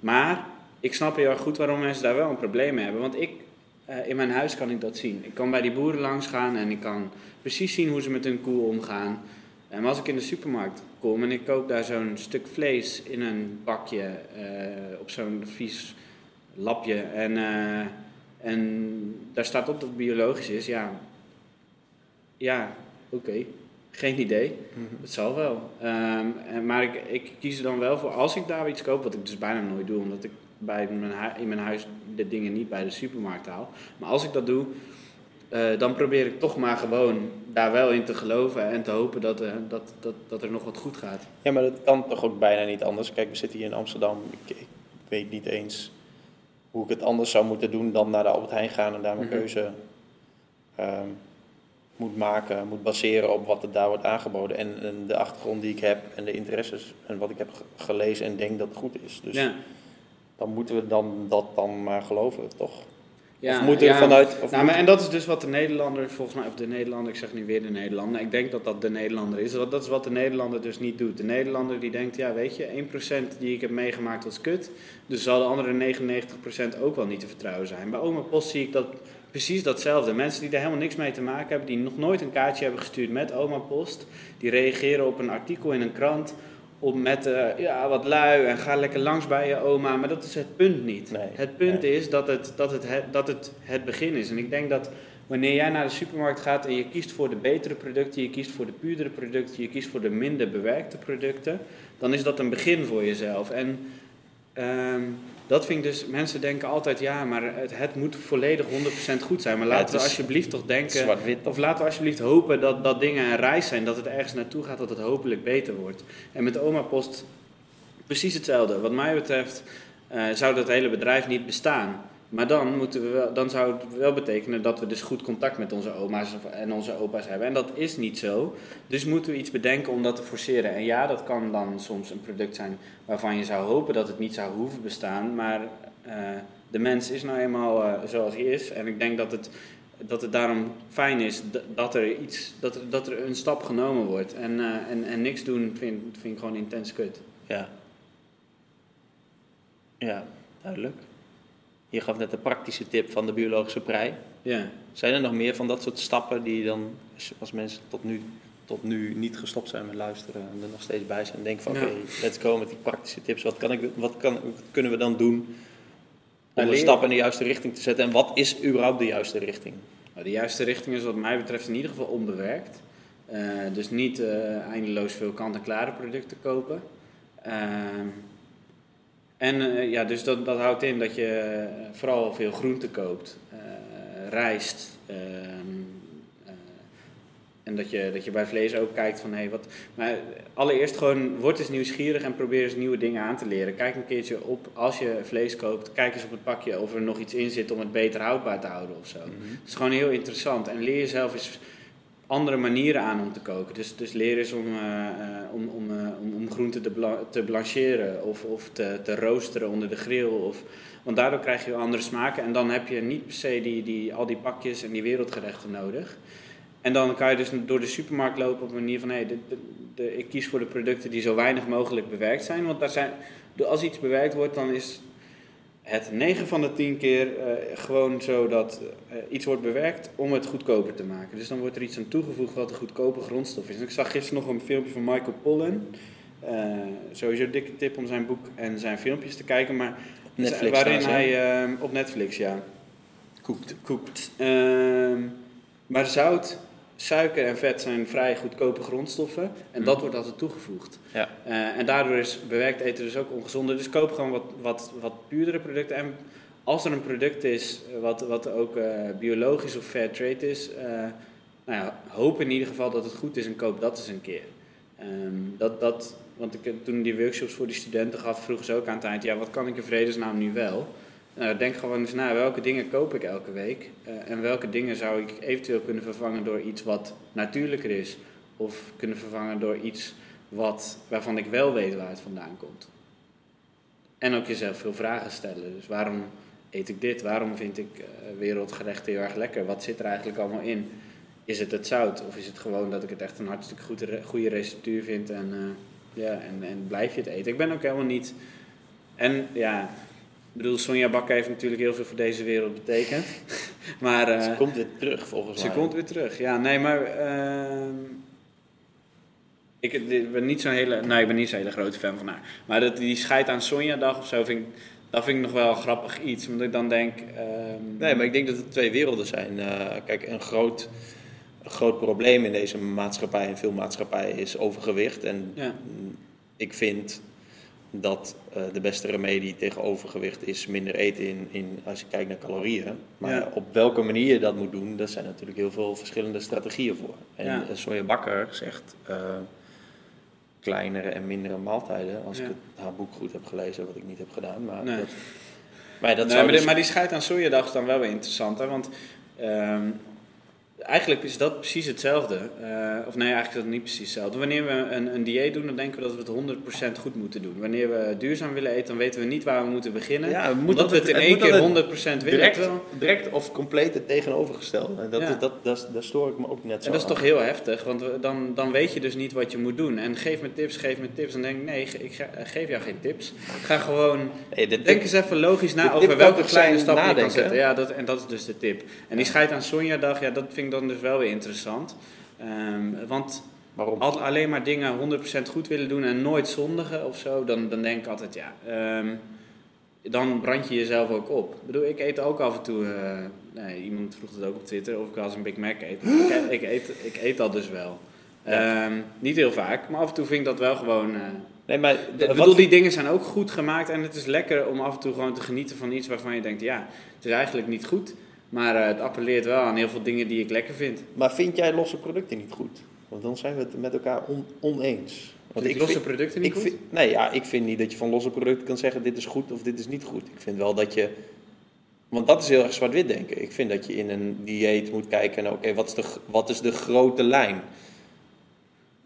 Maar ik snap heel erg goed waarom mensen daar wel een probleem mee hebben. Want ik, in mijn huis kan ik dat zien. Ik kan bij die boeren langs gaan en ik kan precies zien hoe ze met hun koe omgaan. En als ik in de supermarkt kom en ik koop daar zo'n stuk vlees in een bakje eh, op zo'n vies lapje en, eh, en daar staat op dat het biologisch is, ja, ja, oké, geen idee. Het zal wel. Ehm, en, maar ik, ik kies er dan wel voor, als ik daar iets koop, wat ik dus bijna nooit doe, omdat ik bij mijn in mijn huis de dingen niet bij de supermarkt haal. Maar als ik dat doe, eh, dan probeer ik toch maar gewoon daar wel in te geloven en te hopen dat, eh, dat, dat, dat er nog wat goed gaat. Ja, maar dat kan toch ook bijna niet anders. Kijk, we zitten hier in Amsterdam. Ik, ik weet niet eens hoe ik het anders zou moeten doen dan naar de Albert Heijn gaan en daar mijn Mhm. keuze ehm, moet maken, moet baseren op wat er daar wordt aangeboden. En, en de achtergrond die ik heb en de interesses en wat ik heb ge- gelezen en denk dat het goed is. Dus ja. dan moeten we dan, dat dan maar geloven, toch? Ja, of we ja. vanuit... Of Nou, maar, moet- en dat is dus wat de Nederlander, volgens mij, of de Nederlander, ik zeg nu weer de Nederlander, ik denk dat dat de Nederlander is. Dat, dat is wat de Nederlander dus niet doet. De Nederlander die denkt, ja weet je, 1% die ik heb meegemaakt was kut, dus zal de andere 99% ook wel niet te vertrouwen zijn. Bij Oma Post zie ik dat precies datzelfde. Mensen die er helemaal niks mee te maken hebben, die nog nooit een kaartje hebben gestuurd met Oma Post, die reageren op een artikel in een krant op met eh, ja, wat lui en ga lekker langs bij je oma. Maar dat is het punt niet. Nee, het punt nee. is dat het, dat, het, het, dat het het begin is. En ik denk dat wanneer jij naar de supermarkt gaat en je kiest voor de betere producten, je kiest voor de puurdere producten, je kiest voor de minder bewerkte producten, dan is dat een begin voor jezelf. En ehm, dat vind ik dus, mensen denken altijd, ja, maar het, het moet volledig 100% goed zijn. Maar laten we alsjeblieft toch denken, of laten we alsjeblieft hopen dat, dat dingen een reis zijn, dat het ergens naartoe gaat, dat het hopelijk beter wordt. En met Oma Post precies hetzelfde. Wat mij betreft eh, zou dat hele bedrijf niet bestaan. Maar dan, moeten we dan zou het wel betekenen dat we dus goed contact met onze oma's en onze opa's hebben. En dat is niet zo. Dus moeten we iets bedenken om dat te forceren. En ja, dat kan dan soms een product zijn waarvan je zou hopen dat het niet zou hoeven bestaan. Maar eh, de mens is nou eenmaal eh, zoals hij is. En ik denk dat het, dat het daarom fijn is dat er, iets, dat dat er een stap genomen wordt. En, eh, en, en niks doen vind, vind ik gewoon intens kut. Ja. Ja, duidelijk. Je gaf net de praktische tip van de biologische prei. Ja. Zijn er nog meer van dat soort stappen die dan, als- mensen tot nu, tot nu niet gestopt zijn met luisteren en er nog steeds bij zijn, en denken van Ja. oké, let's go met die praktische tips. Wat, kan ik, wat, kan, wat kunnen we dan doen om een leer- stap in de juiste richting te zetten? En wat is überhaupt de juiste richting? Nou, de juiste richting is wat mij betreft in ieder geval onbewerkt. Eh, dus niet eh, eindeloos veel kant-en-klare producten kopen. Ehm, en eh, ja, dus dat, dat houdt in dat je eh, vooral veel groente koopt, eh, rijst. ehm, eh, en dat je, dat je bij vlees ook kijkt van hé, hey, wat. Maar allereerst gewoon word eens nieuwsgierig en probeer eens nieuwe dingen aan te leren. Kijk een keertje op als je vlees koopt, kijk eens op het pakje of er nog iets in zit om het beter houdbaar te houden of zo. Het is gewoon heel interessant. En leer jezelf eens andere manieren aan om te koken. Dus, dus leer eens om, eh, eh, om, om, eh, om, groenten te, te blancheren of, of te, te roosteren onder de grill. Of, want daardoor krijg je andere smaken. En dan heb je niet per se die, die, al die pakjes en die wereldgerechten nodig. En dan kan je dus door de supermarkt lopen op een manier van... De, de, de- ik kies voor de producten die zo weinig mogelijk bewerkt zijn. Want daar zijn, als iets bewerkt wordt, dan is het 9 van de 10 keer eh, gewoon zo dat eh, iets wordt bewerkt om het goedkoper te maken. Dus dan wordt er iets aan toegevoegd wat een goedkope grondstof is. En ik zag gisteren nog een filmpje van Michael Pollan. Eh, sowieso een dikke tip om zijn boek en zijn filmpjes te kijken. Maar Netflix waarin hij eh, op Netflix, ja, Koekt. koekt. Ehm, maar zout, suiker en vet zijn vrij goedkope grondstoffen. En dat Mhm. wordt altijd toegevoegd. Ja. Eh, en daardoor is bewerkt eten dus ook ongezonder. Dus koop gewoon wat, wat, wat puurdere producten. En als er een product is wat, wat ook eh, biologisch of fair trade is, eh, nou ja, hoop in ieder geval dat het goed is en koop dat eens een keer. Ehm, dat, dat, want ik, toen die workshops voor die studenten gaf, vroegen ze ook aan het eind, ja, wat kan ik in vredesnaam nu wel? Nou, denk gewoon eens na, welke dingen koop ik elke week? Eh, en welke dingen zou ik eventueel kunnen vervangen door iets wat natuurlijker is? Of kunnen vervangen door iets wat, waarvan ik wel weet waar het vandaan komt? En ook jezelf veel vragen stellen. Dus waarom eet ik dit? Waarom vind ik eh, wereldgerechten heel erg lekker? Wat zit er eigenlijk allemaal in? Is het het zout? Of is het gewoon dat ik het echt een hartstikke goede, goede receptuur vind en, eh, ja, en, en blijf je het eten? Ik ben ook helemaal niet... En ja, ik bedoel, Sonja Bakker heeft natuurlijk heel veel voor deze wereld betekend. [LAUGHS] maar eh, Ze komt weer terug volgens ze mij. komt weer terug. Ja, nee, maar... ehm, ik, ben niet zo'n hele... Nee, ik ben niet zo'n hele grote fan van haar. Maar dat, die scheid aan Sonja-dag of zo, vind ik, dat vind ik nog wel een grappig iets. Omdat ik dan denk... ehm, Nee, maar ik denk dat het twee werelden zijn. Eh, kijk, een groot, een groot probleem in deze maatschappij, in veel maatschappijen, is overgewicht. En Ja. ik vind dat eh, de beste remedie tegen overgewicht is minder eten in, in, als je kijkt naar calorieën. Maar Ja. op welke manier je dat moet doen, daar zijn natuurlijk heel veel verschillende strategieën voor. En Ja. eh, Sonja Bakker zegt eh, kleinere en mindere maaltijden, als Ja. ik het, haar boek goed heb gelezen, wat ik niet heb gedaan. Maar Nee. dat, maar dat nee, maar, dus- die, maar die scheid aan Sonja-dag is dan wel weer interessant, hè? Want ehm, Eigenlijk is dat precies hetzelfde. Uh, of nee, eigenlijk is dat niet precies hetzelfde. Wanneer we een, een dieet doen, dan denken we dat we het 100% goed moeten doen. Wanneer we duurzaam willen eten, dan weten we niet waar we moeten beginnen. Ja, we omdat we het in één keer 100% willen. Direct, direct of compleet het tegenovergestelde. Dat, dat, dat, daar stoor ik me ook net zo En dat is toch heel heftig, want we, dan, dan weet je dus niet wat je moet doen. En geef me tips, geef me tips. Dan denk ik, nee, ik geef jou geen tips. Ga gewoon, denk eens even logisch na over welke kleine stappen je kan zetten. Ja, dat, en dat is dus de tip. En die scheid aan Sonja-dag, ja, dat vind ik dan dus wel weer interessant. Um, want Waarom? alleen maar dingen 100% goed willen doen en nooit zondigen of zo, dan, dan denk ik altijd, ja, um, dan brand je jezelf ook op. Ik bedoel, ik eet ook af en toe, uh, nee, iemand vroeg het ook op Twitter, of ik als een Big Mac eet. [GASPS] ik, ik, eet ik eet dat dus wel. Ja. Um, niet heel vaak, maar af en toe vind ik dat wel gewoon... Uh, nee, maar, ik bedoel, die dingen zijn ook goed gemaakt en het is lekker om af en toe gewoon te genieten van iets waarvan je denkt, ja, het is eigenlijk niet goed. Maar uh, het appelleert wel aan heel veel dingen die ik lekker vind. Maar vind jij losse producten niet goed? Want dan zijn we het met elkaar on oneens. Want ik losse vind, producten niet ik goed? nee, ja, ik vind niet dat je van losse producten kan zeggen dit is goed of dit is niet goed. Ik vind wel dat je... Want dat is heel erg zwart-wit denken. Ik vind dat je in een dieet moet kijken naar oké, wat, is de, wat is de grote lijn?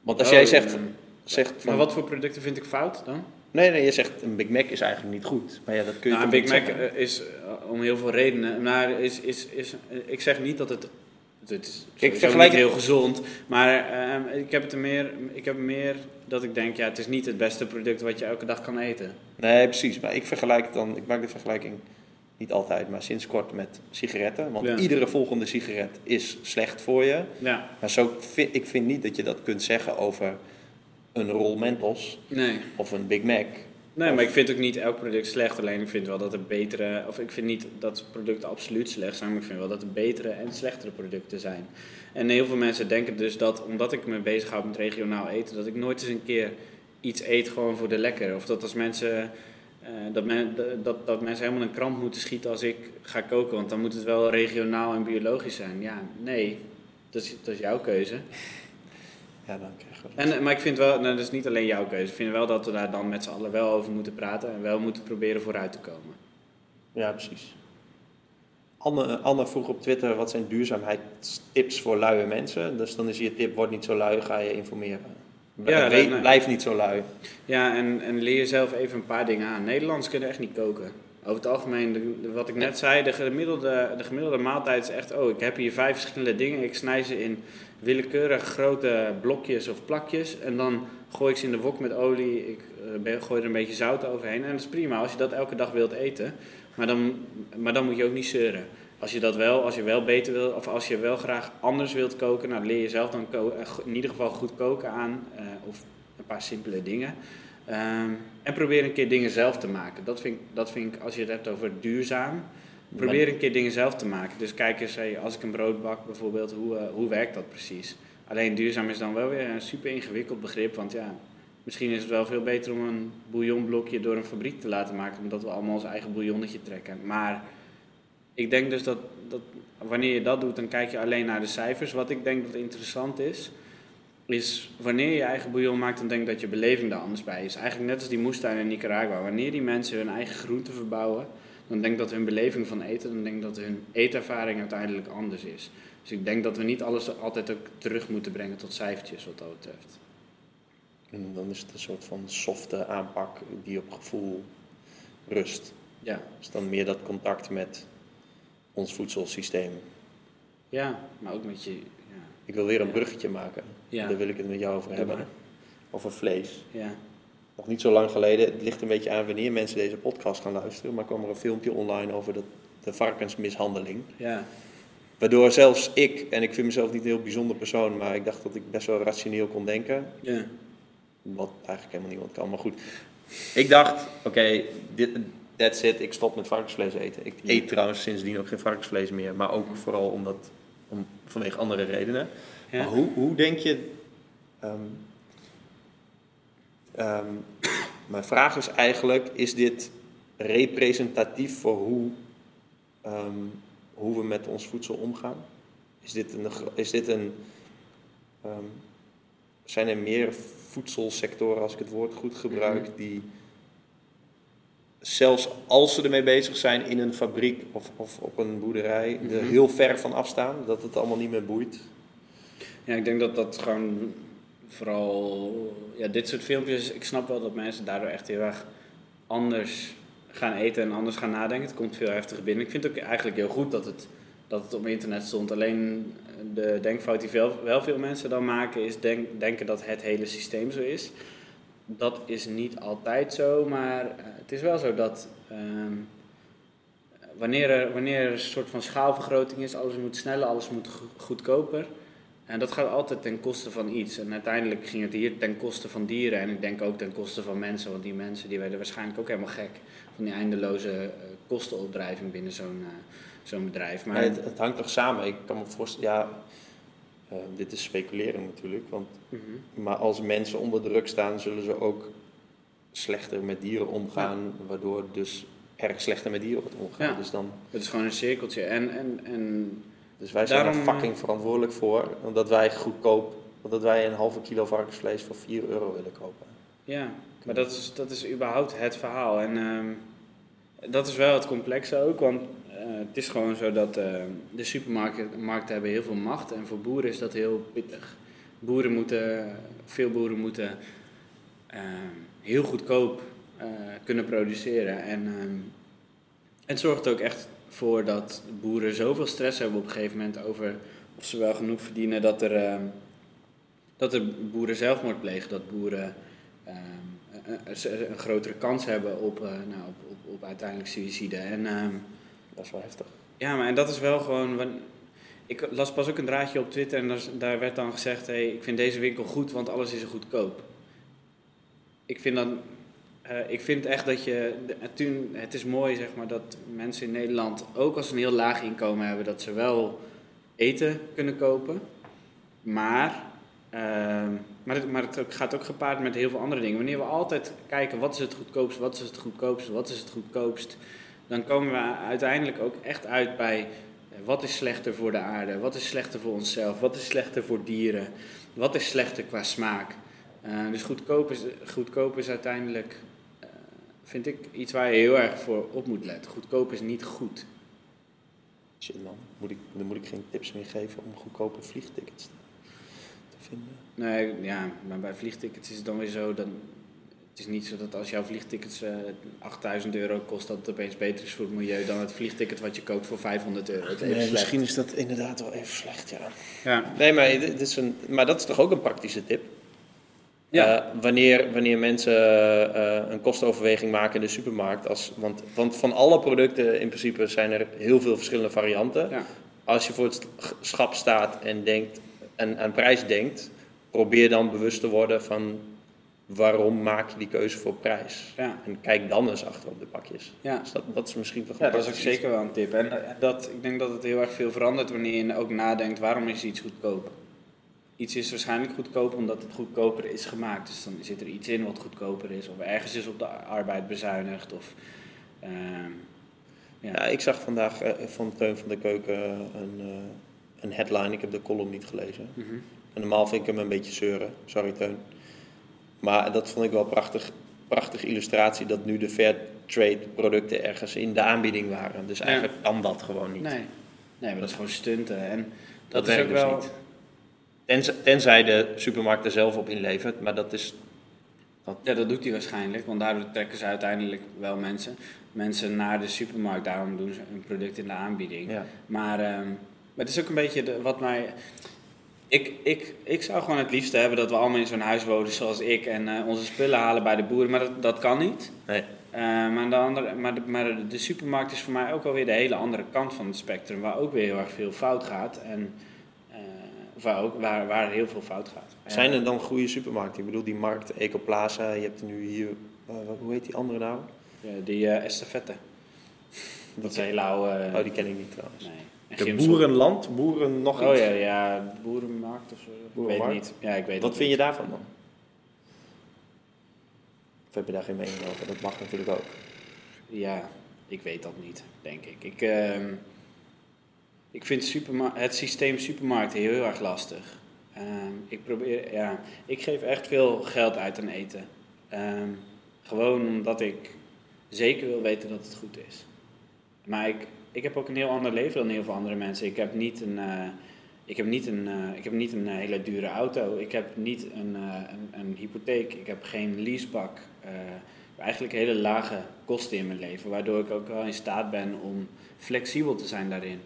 Want als oh, jij zegt... zegt van, maar wat voor producten vind ik fout dan? Nee, nee, je zegt een Big Mac is eigenlijk niet goed. Maar ja, dat kun je nou, een Big Mac zeggen. is eh, om heel veel redenen. Maar is, is, is, ik zeg niet dat het. Het is ik vergelijk niet heel gezond. Maar uh, ik, heb het meer, ik heb meer dat ik denk, ja, het is niet het beste product wat je elke dag kan eten. Nee, precies. Maar ik vergelijk dan, ik maak de vergelijking niet altijd, maar sinds kort met sigaretten. Want iedere volgende sigaret is slecht voor je. Ja. Maar zo vind, ik vind niet dat je dat kunt zeggen over een rol Mentos nee. of een Big Mac. Nee, maar ik vind ook niet elk product slecht. Alleen ik vind wel dat er betere, of ik vind niet dat producten absoluut slecht zijn, maar ik vind wel dat er betere en slechtere producten zijn. En heel veel mensen denken dus dat omdat ik me bezighoud met regionaal eten, dat ik nooit eens een keer iets eet gewoon voor de lekker. Of dat als mensen. Uh, dat, men, dat, dat mensen helemaal een kramp moeten schieten als ik ga koken, want dan moet het wel regionaal en biologisch zijn. Ja, nee, dat is, dat is jouw keuze. Ja, dan krijg je en, Maar ik vind wel, nou, dat is niet alleen jouw keuze. Ik vind wel dat we daar dan met z'n allen wel over moeten praten en wel moeten proberen vooruit te komen. Ja, precies. Anne, Anne vroeg op Twitter wat zijn duurzaamheidstips voor luie mensen. Dus dan is je tip, word niet zo lui, ga je informeren. Blijf, ja, blijf niet zo lui. Ja, en, en leer jezelf even een paar dingen aan. Nederlanders kunnen echt niet koken. Over het algemeen, wat ik net zei, de gemiddelde, de gemiddelde maaltijd is echt... oh, ik heb hier vijf verschillende dingen, ik snij ze in willekeurig grote blokjes of plakjes. En dan gooi ik ze in de wok met olie. Ik uh, gooi er een beetje zout overheen. En dat is prima als je dat elke dag wilt eten. Maar dan, maar dan moet je ook niet zeuren. Als je dat wel, als je wel beter wil, of als je wel graag anders wilt koken, nou leer je zelf dan eh, in ieder geval goed koken aan. Uh, of een paar simpele dingen. Um, en probeer een keer dingen zelf te maken. Dat vind, dat vind ik, als je het hebt over duurzaam, Probeer een keer dingen zelf te maken. Dus kijk eens, als ik een brood bak bijvoorbeeld, hoe, uh, hoe werkt dat precies? Alleen duurzaam is dan wel weer een super ingewikkeld begrip. Want ja, misschien is het wel veel beter om een bouillonblokje door een fabriek te laten maken. Omdat we allemaal ons eigen bouillonnetje trekken. Maar ik denk dus dat, dat wanneer je dat doet, dan kijk je alleen naar de cijfers. Wat ik denk dat interessant is, is wanneer je eigen bouillon maakt, dan denk ik dat je beleving daar anders bij is. Eigenlijk net als die moestuin in Nicaragua. Wanneer die mensen hun eigen groenten verbouwen dan denk ik dat hun beleving van eten, dan denk ik dat hun eetervaring uiteindelijk anders is. Dus ik denk dat we niet alles altijd ook terug moeten brengen tot cijfertjes wat dat betreft. En dan is het een soort van softe aanpak die op gevoel rust. Ja. Dus dan meer dat contact met ons voedselsysteem. Ja, maar ook met je. Ja. Ik wil weer een bruggetje maken. Ja. Daar wil ik het met jou over hebben. Over vlees. Ja nog niet zo lang geleden, het ligt een beetje aan wanneer mensen deze podcast gaan luisteren, maar kwam er een filmpje online over de, de varkensmishandeling. Ja. Waardoor zelfs ik, en ik vind mezelf niet een heel bijzonder persoon, maar ik dacht dat ik best wel rationeel kon denken. Ja. Wat eigenlijk helemaal niemand kan, maar goed. Ik dacht, oké, dit that's it, ik stop met varkensvlees eten. Ik eet trouwens sindsdien ook geen varkensvlees meer, maar ook vooral omdat, om, vanwege andere redenen. Ja. Maar hoe, hoe denk je, ehm, Um, mijn vraag is eigenlijk, is dit representatief voor hoe, um, hoe we met ons voedsel omgaan? Is dit een, is dit een um, zijn er meer voedselsectoren, als ik het woord goed gebruik, mhm. die zelfs als ze ermee bezig zijn in een fabriek of, of op een boerderij, er Mhm. heel ver van afstaan, dat het allemaal niet meer boeit. Ja, ik denk dat dat gewoon vooral, ja, dit soort filmpjes, ik snap wel dat mensen daardoor echt heel erg anders gaan eten en anders gaan nadenken. Het komt veel heftiger binnen. Ik vind het ook eigenlijk heel goed dat het, dat het op internet stond. Alleen de denkfout die wel, wel veel mensen dan maken is denk, denken dat het hele systeem zo is. Dat is niet altijd zo, maar eh, het is wel zo dat ehm, wanneer, er, wanneer er een soort van schaalvergroting is, alles moet sneller, alles moet go- goedkoper. En dat gaat altijd ten koste van iets. En uiteindelijk ging het hier ten koste van dieren. En ik denk ook ten koste van mensen. Want die mensen die werden waarschijnlijk ook helemaal gek van die eindeloze eh, kostenopdrijving binnen zo'n eh, zo'n bedrijf. Maar het hangt toch samen. Ik kan me voorstellen, ja, eh, dit is speculeren natuurlijk. Want, Mhm. maar als mensen onder druk staan, zullen ze ook slechter met dieren omgaan. Waardoor dus erg slechter met dieren wordt omgegaan. Ja. Dus, dan, het is gewoon een cirkeltje. En, en, en dus wij zijn Daarom, er fucking verantwoordelijk voor. Omdat wij goedkoop, omdat wij een halve kilo varkensvlees voor 4 euro willen kopen. Ja, maar dat is, dat is überhaupt het verhaal. En ehm, dat is wel het complexe ook, want eh, het is gewoon zo dat eh, de supermarkten markten hebben heel veel macht en voor boeren is dat heel pittig. Boeren moeten, veel boeren moeten ehm, heel goedkoop eh, kunnen produceren. En ehm, het zorgt ook echt voor dat boeren zoveel stress hebben op een gegeven moment over of ze wel genoeg verdienen dat er, ehm, dat er boeren zelfmoord plegen, dat boeren ehm, een, grotere kans hebben op, eh, nou, op, op, op uiteindelijk suïcide. En ehm, Dat is wel heftig. ja, maar en dat is wel gewoon. Ik las pas ook een draadje op Twitter en daar, daar werd dan gezegd: hey, ik vind deze winkel goed, want alles is er goedkoop. Ik vind dan. Eh, ik vind echt dat je. Het, is mooi, zeg maar, dat mensen in Nederland, ook als ze een heel laag inkomen hebben, dat ze wel eten kunnen kopen. Maar. ehm, maar, het, maar het gaat ook gepaard met heel veel andere dingen. Wanneer we altijd kijken wat is het goedkoopst, wat is het goedkoopst, wat is het goedkoopst, dan komen we uiteindelijk ook echt uit bij eh, wat is slechter voor de aarde, wat is slechter voor onszelf, wat is slechter voor dieren, wat is slechter qua smaak. Eh, dus goedkoop is, goedkoop is uiteindelijk, vind ik, iets waar je heel erg voor op moet letten. Goedkoop is niet goed. Shit man, moet ik, dan moet ik geen tips meer geven om goedkope vliegtickets te, vinden. Nee, ja, maar bij vliegtickets is het dan weer zo dat het is niet zo dat als jouw vliegtickets eh 8000 euro kost, dat het opeens beter is voor het milieu dan het vliegticket wat je koopt voor 500 euro. Is Nee, misschien is dat inderdaad wel even slecht, ja. Ja. Nee, maar, dit is een, maar dat is toch ook een praktische tip? Ja. Eh, wanneer, wanneer mensen eh, een kostenoverweging maken in de supermarkt. Als, want, want van alle producten in principe zijn er heel veel verschillende varianten. Ja. Als je voor het schap staat en, denkt, en aan prijs denkt, probeer dan bewust te worden van waarom maak je die keuze voor prijs. Ja. En kijk dan eens achter op de pakjes. Ja. Dus dat, dat is misschien toch Ja, dat is ook zeker wel een tip. En eh, dat, ik denk dat het heel erg veel verandert wanneer je ook nadenkt waarom is iets goedkoop. Iets is waarschijnlijk goedkoop omdat het goedkoper is gemaakt. Dus dan zit er iets in wat goedkoper is. Of ergens is op de arbeid bezuinigd. Of, ehm, ja. Ja, ik zag vandaag eh, van Teun van de Keuken een, eh, een headline. Ik heb de column niet gelezen. Mhm. En normaal vind ik hem een beetje zeuren. Sorry Teun. Maar dat vond ik wel prachtig. Prachtige illustratie dat nu de fair trade producten ergens in de aanbieding waren. Dus eigenlijk kan dat gewoon niet. Nee. nee, maar dat is gewoon stunten. En Dat dat, is ook dus wel. niet. Tenzij, tenzij de supermarkt er zelf op inlevert. Maar dat is... Ja, dat doet hij waarschijnlijk, want daardoor trekken ze uiteindelijk wel mensen, mensen naar de supermarkt. Daarom doen ze een product in de aanbieding. Ja. Maar, ehm, maar het is ook een beetje de, wat mij. Ik, ik, ik zou gewoon het liefste hebben dat we allemaal in zo'n huis wonen zoals ik en eh, onze spullen halen bij de boeren, maar dat, dat kan niet. Nee. Eh, maar de andere, maar, de, maar de, de supermarkt is voor mij ook alweer de hele andere kant van het spectrum, waar ook weer heel erg veel fout gaat. En, waar, ook, waar, waar heel veel fout gaat. Zijn er dan goede supermarkten? Ik bedoel, die markt Ecoplaza. Je hebt nu hier... eh, hoe heet die andere nou? Ja, die eh estafette. Dat is een hele oude... Oh, die ken ik niet trouwens. Nee. De Gimsel. boerenland, boeren nog Oh iets. ja, ja, boerenmarkt of zo. Ik weet Boerenmarkt? het niet. Ja, ik weet Wat vind je daarvan dan? Of heb je daar geen mening over? Dat mag natuurlijk ook. Ja, ik weet dat niet, denk ik. Ik, ehm, ik vind het systeem supermarkt heel erg lastig. Ehm, ik probeer, ja, ik geef echt veel geld uit aan eten. Ehm, gewoon omdat ik zeker wil weten dat het goed is. Maar ik, ik heb ook een heel ander leven dan heel veel andere mensen. Ik heb niet een, eh, ik heb niet een, eh, ik heb niet een hele dure auto. Ik heb niet een, een, een, hypotheek. Ik heb geen leasebak. eigenlijk hele lage kosten in mijn leven. Waardoor ik ook wel in staat ben om flexibel te zijn daarin.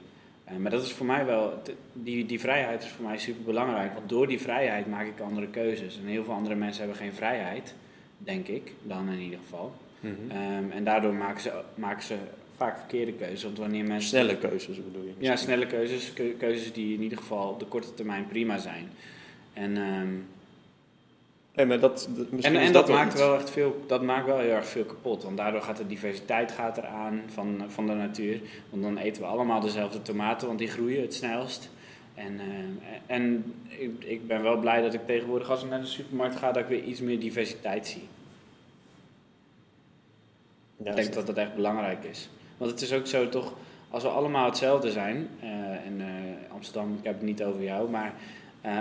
Maar dat is voor mij wel, die, die vrijheid is voor mij super belangrijk. Want door die vrijheid maak ik andere keuzes. En heel veel andere mensen hebben geen vrijheid, denk ik, dan in ieder geval. Mhm. Ehm, en daardoor maken ze, maken ze vaak verkeerde keuzes. Want wanneer mensen... Snelle keuzes bedoel je? Ja, snelle keuzes. Keuzes die in ieder geval op de korte termijn prima zijn. En, um, maar dat, en, en dat, maakt wel echt veel, dat maakt wel heel erg veel kapot. Want daardoor gaat de diversiteit gaat eraan van, van de natuur. Want dan eten we allemaal dezelfde tomaten, want die groeien het snelst. En, uh, en ik, ik ben wel blij dat ik tegenwoordig als ik naar de supermarkt ga, dat ik weer iets meer diversiteit zie. Ja, ik denk dat dat echt belangrijk is. Want het is ook zo toch, als we allemaal hetzelfde zijn, uh, en uh, Amsterdam, ik heb het niet over jou, maar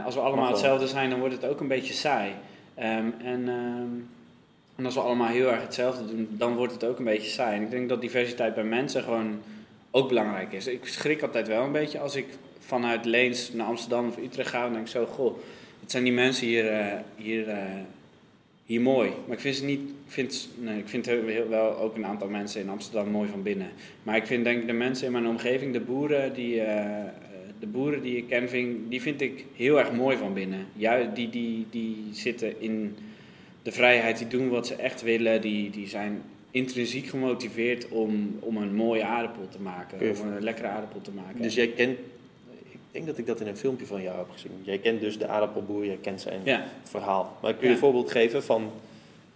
als we allemaal hetzelfde zijn, dan wordt het ook een beetje saai. Um, en, um, en als we allemaal heel erg hetzelfde doen, dan wordt het ook een beetje saai. En ik denk dat diversiteit bij mensen gewoon ook belangrijk is. Ik schrik altijd wel een beetje als ik vanuit Leens naar Amsterdam of Utrecht ga en denk zo, goh, wat zijn die mensen hier, hier hier mooi. Maar ik vind ze niet. Ik vind, nee, ik vind wel ook een aantal mensen in Amsterdam mooi van binnen. Maar ik vind denk ik de mensen in mijn omgeving, de boeren die, uh, de boeren die ik ken, vind, die vind ik heel erg mooi van binnen. Ja, die, die, die zitten in de vrijheid, die doen wat ze echt willen, die, die zijn intrinsiek gemotiveerd om, om een mooie aardappel te maken, om een lekkere aardappel te maken. Dus jij kent ik denk dat ik dat in een filmpje van jou heb gezien. Jij kent dus de aardappelboer, jij kent zijn verhaal. Maar kun je een voorbeeld geven van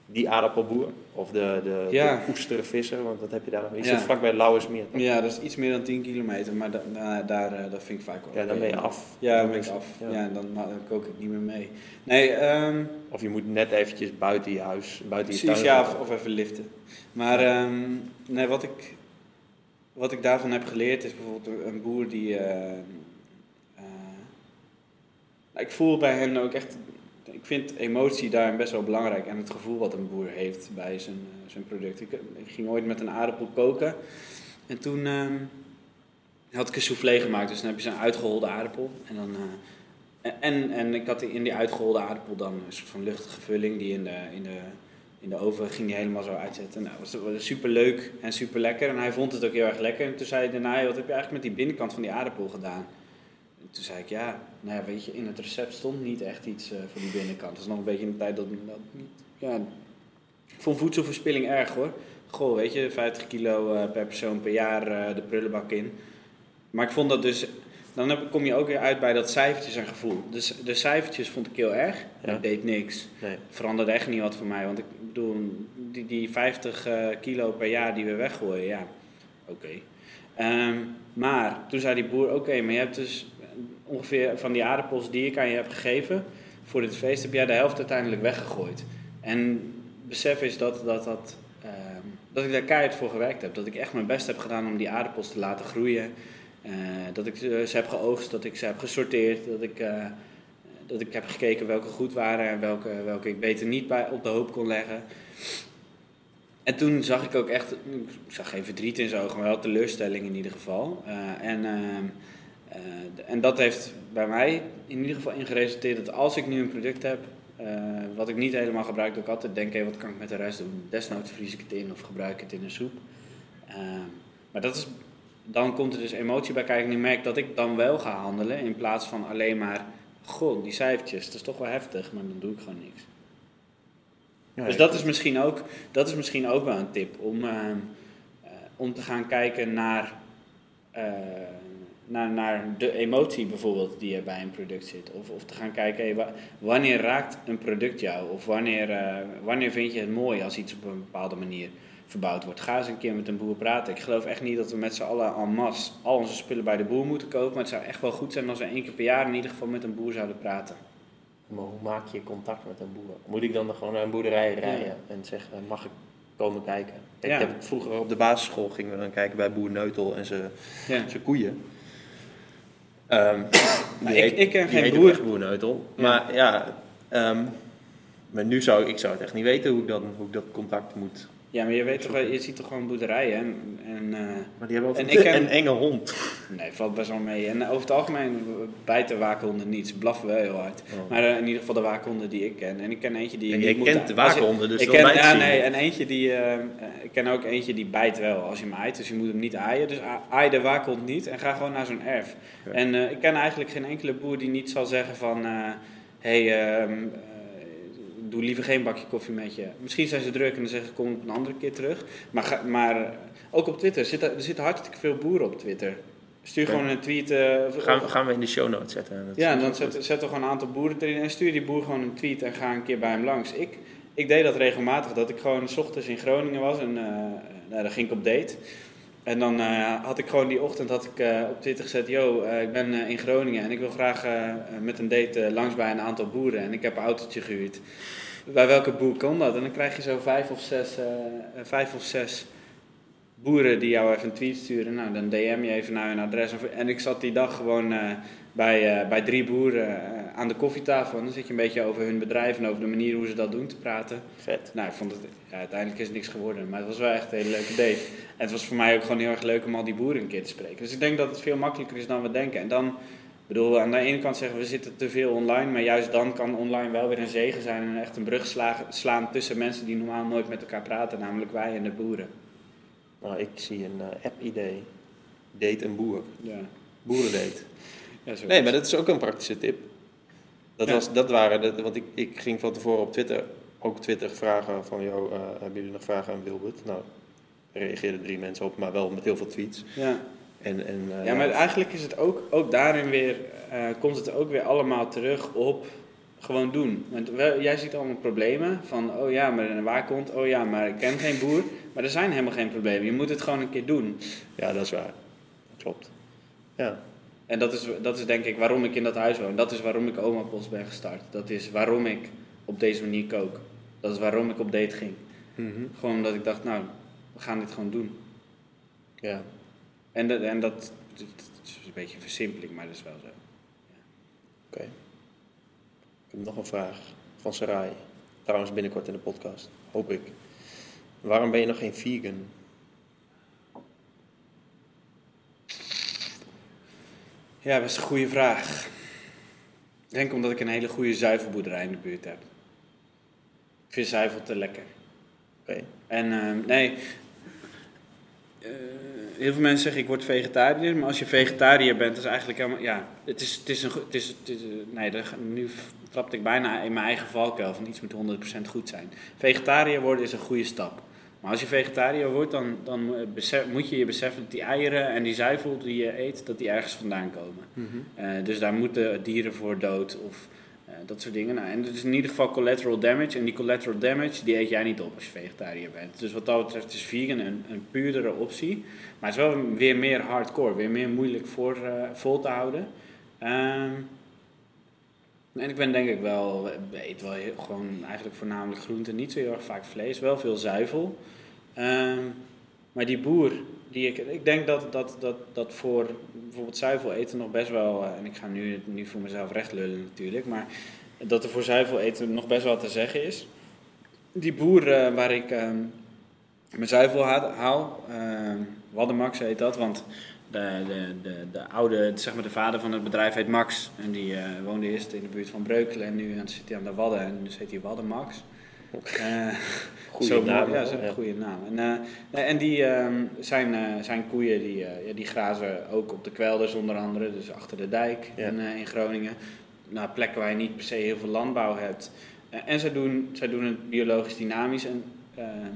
die aardappelboer? Of de, de, ja. de oestervisser, want wat heb je daar nog? Je ja. zit vlakbij Lauwersmeer. Ja, dat is iets meer dan 10 kilometer, maar da, daar, uh, dat vind ik vaak wel. Ja, dan ben je af. Ja, dan ben ik af. Ja, dan, dan, kook ik niet meer mee. Nee, um, of je moet net eventjes buiten je huis, buiten je tuin. ja, of, of, even liften. Maar um, nee, wat ik, wat ik daarvan heb geleerd is bijvoorbeeld een boer die... Uh, ik voel bij hen ook echt, ik vind emotie daarin best wel belangrijk en het gevoel wat een boer heeft bij zijn, eh, zijn product. Ik, ging ooit met een aardappel koken en toen uh, had ik een soufflé gemaakt, dus dan heb je zo'n uitgeholde aardappel en dan... Uh, en, en ik had in die uitgeholde aardappel dan een soort van luchtige vulling die in de, in de, in de oven ging die helemaal zo uitzetten. Nou, dat was, super leuk en super lekker. En hij vond het ook heel erg lekker. En toen zei hij daarna, wat heb je eigenlijk met die binnenkant van die aardappel gedaan? Toen zei ik, ja, nou ja, weet je, in het recept stond niet echt iets uh, voor die binnenkant. Dat is nog een beetje in de tijd dat, dat niet, ja, ik vond voedselverspilling erg hoor. Goh, weet je, 50 kilo uh, per persoon per jaar uh, de prullenbak in. Maar ik vond dat dus, dan heb, kom je ook weer uit bij dat cijfertjes en gevoel. Dus de cijfertjes vond ik heel erg, ja. dat deed niks. Nee. Veranderde echt niet wat voor mij, want ik bedoel, die, die 50 kilo per jaar die we weggooien, ja, oké. Okay. Um, maar toen zei die boer, oké, maar je hebt dus ongeveer van die aardappels die ik aan je heb gegeven voor dit feest, heb jij de helft uiteindelijk weggegooid. En besef is dat, dat, dat, uh, dat ik daar keihard voor gewerkt heb. Dat ik echt mijn best heb gedaan om die aardappels te laten groeien. Uh, dat ik ze heb geoogst, dat ik ze heb gesorteerd, dat ik, uh, dat ik heb gekeken welke goed waren en welke, welke ik beter niet bij, op de hoop kon leggen. En toen zag ik ook echt, ik zag geen verdriet in zijn ogen, maar wel teleurstelling in ieder geval. Uh, en ehm, en dat heeft bij mij in ieder geval in geresulteerd dat als ik nu een product heb, uh, wat ik niet helemaal gebruik, dat ik altijd denk, hey, wat kan ik met de rest doen? Desnoods vries ik het in of gebruik het in een soep. Uh, maar dat is, dan komt er dus emotie bij kijken en ik merk dat ik dan wel ga handelen in plaats van alleen maar, goh, die cijfertjes, dat is toch wel heftig, maar dan doe ik gewoon niks. Ja, dus dat is, misschien ook, dat is misschien ook wel een tip om, om te gaan kijken naar naar, naar de emotie bijvoorbeeld die er bij een product zit. Of, of te gaan kijken, hey, wanneer raakt een product jou? Of wanneer, uh, wanneer vind je het mooi als iets op een bepaalde manier verbouwd wordt? Ga eens een keer met een boer praten. Ik geloof echt niet dat we met z'n allen en masse al onze spullen bij de boer moeten kopen. Maar het zou echt wel goed zijn als we één keer per jaar in ieder geval met een boer zouden praten. Maar hoe maak je contact met een boer? Moet ik dan gewoon naar een boerderij rijden en zeggen, mag ik komen kijken? Ik heb vroeger op de basisschool gingen we dan kijken bij boer Neutel en zijn ja. koeien. [COUGHS] Um, ik, ik ken geen boer. boerneutel. Maar ja, um, maar nu zou ik zou het echt niet weten hoe ik, dan, hoe ik dat contact moet Ja, maar je weet toch, je ziet toch gewoon boerderijen en, en eh, Maar die hebben ook En een, ik ken- een enge hond. nee, valt best wel mee. En over het algemeen bijten waakhonden niet, ze blaffen wel heel hard. Oh. Maar eh, in ieder geval de waakhonden die ik ken. En ik ken eentje die En jij moet- kent de als je- waakhonden, dus ik ken, ja, nee, en eentje die, eh, ik ken ook eentje die bijt wel als je hem aait, dus je moet hem niet aaien. Dus aai de waakhond niet en ga gewoon naar zo'n erf. Ja. En ik ken eigenlijk geen enkele boer die niet zal zeggen van, hé, hey, ehm, eh, doe liever geen bakje koffie met je. Misschien zijn ze druk en dan zeggen ze kom op een andere keer terug. Maar, ga, maar eh, ook op Twitter, zitten, er zitten hartstikke veel boeren op Twitter. Stuur gewoon een tweet. eh, Gaan, we- gaan we in de show notes zetten. Dat ja, dan goed. zet, zet er gewoon een aantal boeren erin en stuur die boer gewoon een tweet en ga een keer bij hem langs. Ik, ik deed dat regelmatig, dat ik gewoon s ochtends in Groningen was en eh nou, dan ging ik op date. En dan eh, had ik gewoon die ochtend had ik, eh, op Twitter gezet, yo, eh, ik ben in Groningen en ik wil graag met een date langs bij een aantal boeren en ik heb een autootje gehuurd. Bij welke boer kon dat? En dan krijg je zo vijf of zes, vijf of zes boeren die jou even een tweet sturen. Nou, dan DM je even naar hun adres. En ik zat die dag gewoon bij, eh, bij drie boeren eh, aan de koffietafel. En dan zit je een beetje over hun bedrijf en over de manier hoe ze dat doen te praten. Vet. Nou, ik vond het, ja, uiteindelijk is het niks geworden. Maar het was wel echt een hele leuke date. En het was voor mij ook gewoon heel erg leuk om al die boeren een keer te spreken. Dus ik denk dat het veel makkelijker is dan we denken. En dan, ik bedoel, aan de ene kant zeggen we zitten te veel online. Maar juist dan kan online wel weer een zegen zijn. En echt een brug sla- slaan tussen mensen die normaal nooit met elkaar praten. Namelijk wij en de boeren. Nou, ik zie een eh, app-idee. Date een boer. Ja. Boerendate. Ja, Nee, maar dat is ook een praktische tip. Dat, Ja. was, dat waren de, want ik, ik ging van tevoren op Twitter ook Twitter vragen van, joh, eh, hebben jullie nog vragen aan Wilbert? Nou, er reageerden drie mensen op, maar wel met heel veel tweets. Ja. En, en, eh, ja, maar eigenlijk is het ook, ook daarin weer, eh, komt het ook weer allemaal terug op gewoon doen. Want wel, jij ziet allemaal problemen van, oh ja, maar waar komt, oh ja, maar ik ken geen boer. Maar er zijn helemaal geen problemen. Je moet het gewoon een keer doen. Ja, dat is waar. Dat klopt. Ja, En dat is, dat is denk ik waarom ik in dat huis woon. Dat is waarom ik Oma Post ben gestart. Dat is waarom ik op deze manier kook. Dat is waarom ik op date ging. Gewoon omdat ik dacht, nou, we gaan dit gewoon doen. ja. En dat, en dat, dat is een beetje een versimpeling, maar dat is wel zo. oké. Ik heb nog een vraag van Sarai. Trouwens binnenkort in de podcast, hoop ik. Waarom ben je nog geen vegan? Ja, dat is een goede vraag. Ik denk omdat ik een hele goede zuivelboerderij in de buurt heb. Ik vind zuivel te lekker. Oké. En ehm, nee, eh, heel veel mensen zeggen ik word vegetariër, maar als je vegetariër bent, is eigenlijk helemaal, ja, het is, het is een, het is, het is, nee, nu trapte ik bijna in mijn eigen valkuil van iets moet 100% goed zijn. Vegetariër worden is een goede stap. Maar als je vegetariër wordt, dan, dan eh, besef- moet je je beseffen dat die eieren en die zuivel die je eet, dat die ergens vandaan komen. Eh, dus daar moeten dieren voor dood of eh, dat soort dingen. Nou, en dat is in ieder geval collateral damage. En die collateral damage die eet jij niet op als je vegetariër bent. Dus wat dat betreft is vegan een, een puurdere optie. Maar het is wel weer meer hardcore, weer meer moeilijk voor, vol te houden. Ehm, en ik ben denk ik wel, eet wel gewoon eigenlijk voornamelijk groenten, niet zo heel erg vaak vlees, wel veel zuivel. Ehm, maar die boer, die ik, ik denk dat, dat, dat, dat voor bijvoorbeeld zuivel eten nog best wel, eh, en ik ga nu, nu voor mezelf recht lullen natuurlijk, maar dat er voor zuivel eten nog best wel te zeggen is. Die boer eh, waar ik ehm, mijn zuivel ha- haal, ehm Waddemax heet dat, want de, de, de, de oude, zeg maar de vader van het bedrijf heet Max. En die eh, woonde eerst in de buurt van Breukelen en nu zit hij aan de Wadden en dus heet hij Waddemax. Eh, [LAUGHS] Goeie zo naam. Ja, hoor, dat is een ja. goede naam. En, eh, en die, ehm, zijn, zijn koeien die, ja, die grazen ook op de kwelders onder andere, dus achter de dijk Ja. in, in Groningen. Naar plekken waar je niet per se heel veel landbouw hebt. En zij doen, zij doen het biologisch dynamisch. En, ehm,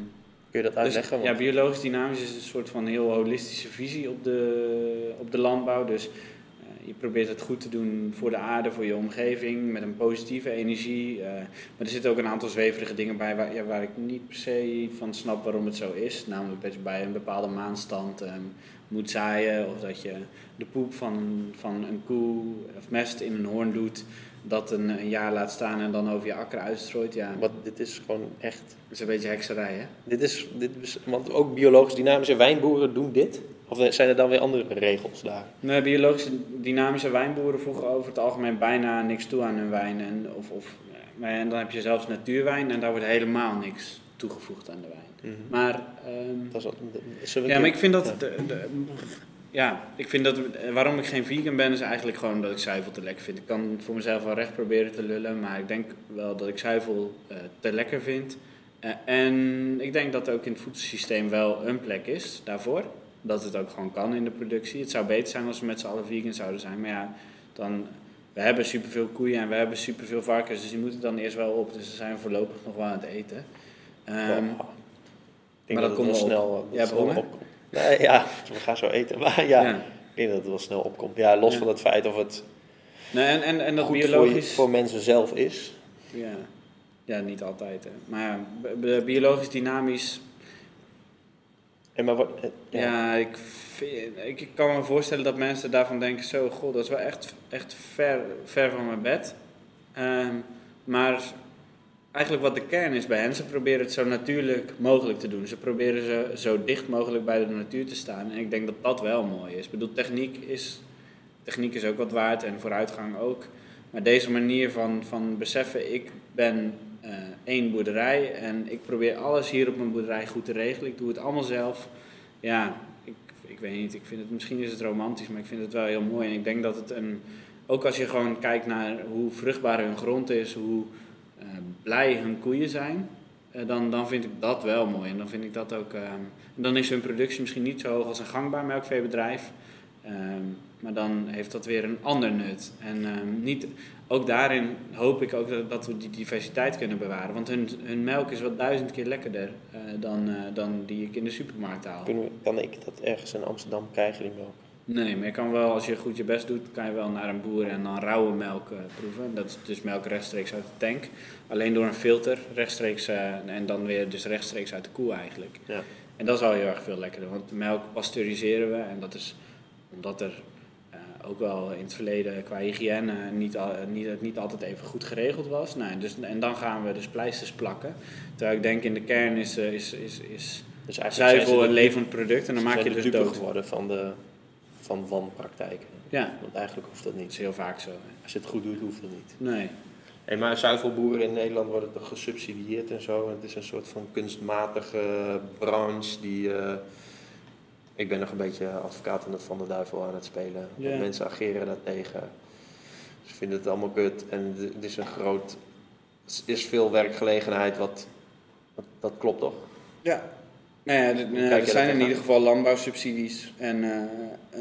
Kun je dat dus, uitleggen? ja, biologisch dynamisch is een soort van heel holistische visie op de, op de landbouw. Dus eh, je probeert het goed te doen voor de aarde, voor je omgeving, met een positieve energie. eh, maar er zitten ook een aantal zweverige dingen bij waar, ja, waar ik niet per se van snap waarom het zo is. Namelijk dat je bij een bepaalde maanstand ehm, moet zaaien of dat je de poep van, van een koe of mest in een hoorn doet. Dat een, een jaar laat staan en dan over je akker uitstrooit. Ja, Wat, dit is gewoon echt. dat is een beetje hekserij, hè? Dit is, dit is, want ook biologisch dynamische wijnboeren doen dit? Of zijn er dan weer andere regels daar? Nee, biologische dynamische wijnboeren voegen over het algemeen bijna niks toe aan hun wijn. En, of, of, maar, en dan heb je zelfs natuurwijn en daar wordt helemaal niks toegevoegd aan de wijn. Mhm. Maar, ehm, Dat is ja, maar ik vind dat. ja. De, de- ja, ik vind dat. Waarom ik geen vegan ben, is eigenlijk gewoon dat ik zuivel te lekker vind. Ik kan voor mezelf wel recht proberen te lullen, maar ik denk wel dat ik zuivel eh, te lekker vind. Eh, en ik denk dat er ook in het voedselsysteem wel een plek is daarvoor. Dat het ook gewoon kan in de productie. Het zou beter zijn als we met z'n allen vegan zouden zijn. Maar ja, dan. We hebben superveel koeien en we hebben superveel varkens, dus die moeten dan eerst wel op. Dus daar zijn we voorlopig nog wel aan het eten. Ja. Ik denk maar dat komt snel, op. opkomt. Nee, ja, we gaan zo eten. [LAUGHS] Maar ja, ja. ik denk dat het wel snel opkomt. Ja, los Ja. van het feit of het Nee, en, en, en dat goed voor, je- biologisch. voor mensen zelf is. Ja. ja, niet altijd. Hè. Maar ja, biologisch dynamisch. En maar wat, eh, Ja, ja. ik, vind- ik, ik kan me voorstellen dat mensen daarvan denken: zo, god, dat is wel echt, echt ver, ver van mijn bed. Ehm, maar eigenlijk wat de kern is bij hen, ze proberen het zo natuurlijk mogelijk te doen. Ze proberen ze zo dicht mogelijk bij de natuur te staan. En ik denk dat dat wel mooi is. Ik bedoel, techniek is, techniek is ook wat waard en vooruitgang ook. Maar deze manier van, van beseffen, ik ben eh, één boerderij en ik probeer alles hier op mijn boerderij goed te regelen. Ik doe het allemaal zelf. Ja, ik, ik weet niet, ik vind het, misschien is het romantisch, maar ik vind het wel heel mooi. En ik denk dat het een, ook als je gewoon kijkt naar hoe vruchtbaar hun grond is, hoe blij hun koeien zijn, eh, dan, dan vind ik dat wel mooi. En dan vind ik dat ook, en dan is hun productie misschien niet zo hoog als een gangbaar melkveebedrijf. Ehm, maar dan heeft dat weer een ander nut. En ehm, niet, ook daarin hoop ik ook dat, we die diversiteit kunnen bewaren. Want hun, hun melk is wel duizend keer lekkerder eh, dan, eh, dan die ik in de supermarkt haal. Kunnen kan ik dat ergens in Amsterdam krijgen, die melk? Nee, maar je kan wel, als je goed je best doet, kan je wel naar een boer en dan rauwe melk eh, proeven. Dat is dus melk rechtstreeks uit de tank. Alleen door een filter, rechtstreeks, eh, en dan weer dus rechtstreeks uit de koe eigenlijk. Ja. En dat is al heel erg veel lekkerder, want melk pasteuriseren we en dat is omdat er eh, ook wel in het verleden qua hygiëne niet, al, niet, het niet altijd even goed geregeld was. Nou, dus, en dan gaan we dus pleisters plakken. Terwijl ik denk in de kern is, is, is, is Dus zuivel een levend product en dan maak je dus dood. geworden van, de, van wanpraktijken. Ja, Want eigenlijk hoeft dat dat niet. is heel vaak zo. hè. Als je het goed doet, hoeft dat niet. Nee. Hey, maar zuivelboeren in Nederland worden toch gesubsidieerd en zo. En het is een soort van kunstmatige branche die... eh, ik ben nog een beetje advocaat aan het Van de Duivel aan het spelen. Ja. Mensen ageren daartegen. Ze vinden het allemaal kut. En het is een groot... Het is veel werkgelegenheid, wat... wat- Dat klopt toch? Ja. Nou ja, nou, er zijn in ieder geval landbouwsubsidies. En, eh, eh,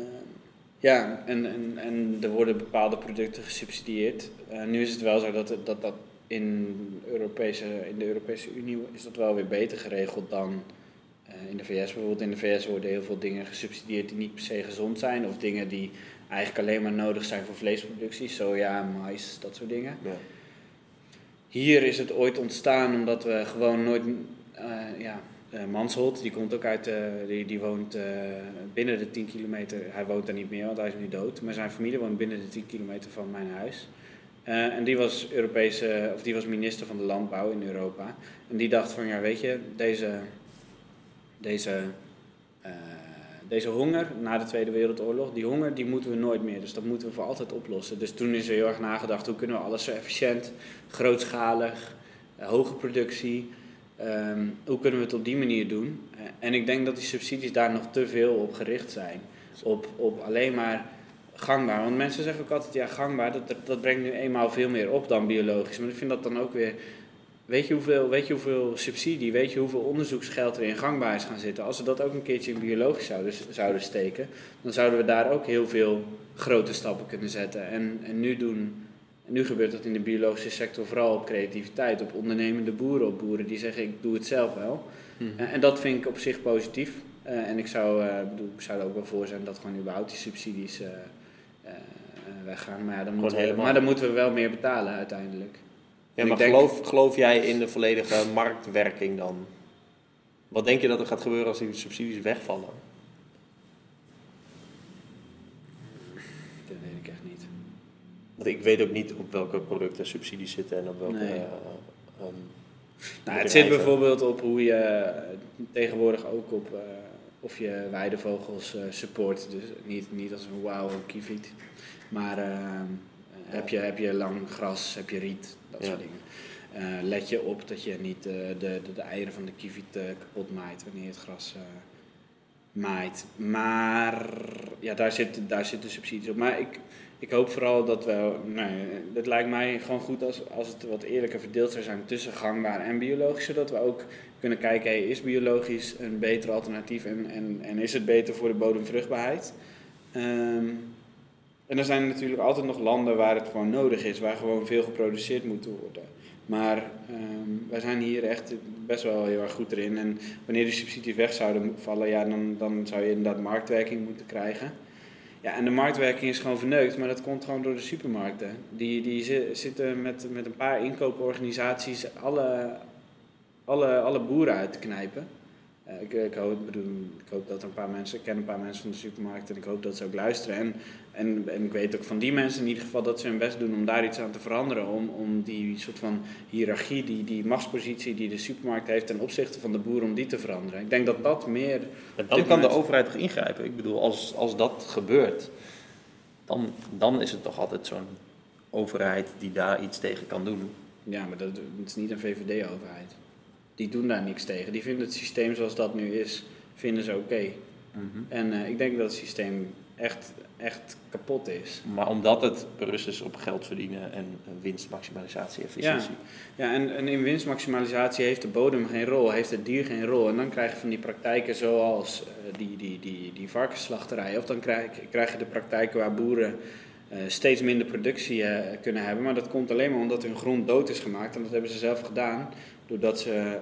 ja, en, en, en er worden bepaalde producten gesubsidieerd. Eh, nu is het wel zo dat dat, dat in, Europese, in de Europese Unie is dat wel weer beter geregeld dan eh, in de VS. Bijvoorbeeld in de VS worden heel veel dingen gesubsidieerd die niet per se gezond zijn. Of dingen die eigenlijk alleen maar nodig zijn voor vleesproductie. Soja, mais, dat soort dingen. Ja. Hier is het ooit ontstaan omdat we gewoon nooit. eh, ja, eh, Mansholt, die komt ook uit. eh, die, die woont eh, binnen de 10 kilometer. Hij woont daar niet meer, want hij is nu dood. Maar zijn familie woont binnen de 10 kilometer van mijn huis. En die was, Europese, of die was minister van de landbouw in Europa. En die dacht van ja, weet je, deze. Deze. deze honger na de Tweede Wereldoorlog, die honger die moeten we nooit meer. Dus dat moeten we voor altijd oplossen. Dus toen is er heel erg nagedacht hoe kunnen we alles zo efficiënt, grootschalig, hoge productie. Ehm, hoe kunnen we het op die manier doen? Eh, en ik denk dat die subsidies daar nog te veel op gericht zijn. Op, op alleen maar gangbaar. Want mensen zeggen ook altijd, ja gangbaar, dat, dat, brengt nu eenmaal veel meer op dan biologisch. Maar ik vind dat dan ook weer... Weet je, hoeveel, weet je hoeveel subsidie, weet je hoeveel onderzoeksgeld er in gangbaar is gaan zitten? Als we dat ook een keertje in biologisch zouden, zouden steken, dan zouden we daar ook heel veel grote stappen kunnen zetten. En, en nu, doen, nu gebeurt dat in de biologische sector vooral op creativiteit, op ondernemende boeren, op boeren die zeggen ik doe het zelf wel. En, en dat vind ik op zich positief. Eh, en ik zou, eh, bedoel, ik zou er ook wel voor zijn dat gewoon überhaupt die subsidies eh, eh, eh, weggaan. Maar, ja, dan moeten we, maar dan moeten we wel meer betalen uiteindelijk. Ja, En maar denk- geloof, geloof jij in de volledige marktwerking dan? Wat denk je dat er gaat gebeuren als die subsidies wegvallen? Dat weet ik echt niet. Want ik weet ook niet op welke producten subsidies zitten en op welke... Nee. eh, ehm, Nou, het zit bijvoorbeeld op hoe je eh, tegenwoordig ook op eh, of je weidevogels support. Dus niet, niet als een wauw kieviet. Maar heb, je, heb je lang gras, heb je riet, dat Ja. soort dingen. Let je op dat je niet de, de, de eieren van de kievit eh, kapot maait wanneer je het gras maait. Maar ja, daar zitten daar zitten subsidies op. Maar ik, ik hoop vooral dat we. Nee, het lijkt mij gewoon goed als, als het wat eerlijker verdeeld zou zijn tussen gangbaar en biologisch. Zodat we ook kunnen kijken: hey, is biologisch een beter alternatief en, en, en is het beter voor de bodemvruchtbaarheid? Ehm, en er zijn natuurlijk altijd nog landen waar het gewoon nodig is, waar gewoon veel geproduceerd moet worden. Maar ehm, wij zijn hier echt best wel heel erg goed erin. En wanneer die subsidies weg zouden vallen, ja, dan, dan zou je inderdaad marktwerking moeten krijgen. Ja, en de marktwerking is gewoon verneukt, maar dat komt gewoon door de supermarkten. Die, die zi- zitten met, met een paar inkooporganisaties alle, alle, alle boeren uit te knijpen. Eh, ik, ik, hoop, bedoel, ik hoop dat er een paar mensen, ik ken een paar mensen van de supermarkt en ik hoop dat ze ook luisteren. En, en, en ik weet ook van die mensen in ieder geval dat ze hun best doen om daar iets aan te veranderen. Om, om die soort van hiërarchie, die, die machtspositie die de supermarkt heeft ten opzichte van de boer, om die te veranderen. Ik denk dat dat meer... Dan kan de overheid toch ingrijpen? Ik bedoel, als, als dat gebeurt, dan, dan is het toch altijd zo'n overheid die daar iets tegen kan doen. Ja, maar dat, het is niet een VVD-overheid. Die doen daar niks tegen. Die vinden het systeem zoals dat nu is, vinden ze oké. En eh, ik denk dat het systeem echt, echt kapot is. Maar omdat het berust is op geld verdienen en winstmaximalisatie, efficiëntie. Ja, en, en in winstmaximalisatie heeft de bodem geen rol, heeft het dier geen rol. En dan krijg je van die praktijken zoals eh, die, die, die, die varkensslachterij. Of dan krijg, krijg je de praktijken waar boeren eh, steeds minder productie eh, kunnen hebben. Maar dat komt alleen maar omdat hun grond dood is gemaakt. En dat hebben ze zelf gedaan. Doordat ze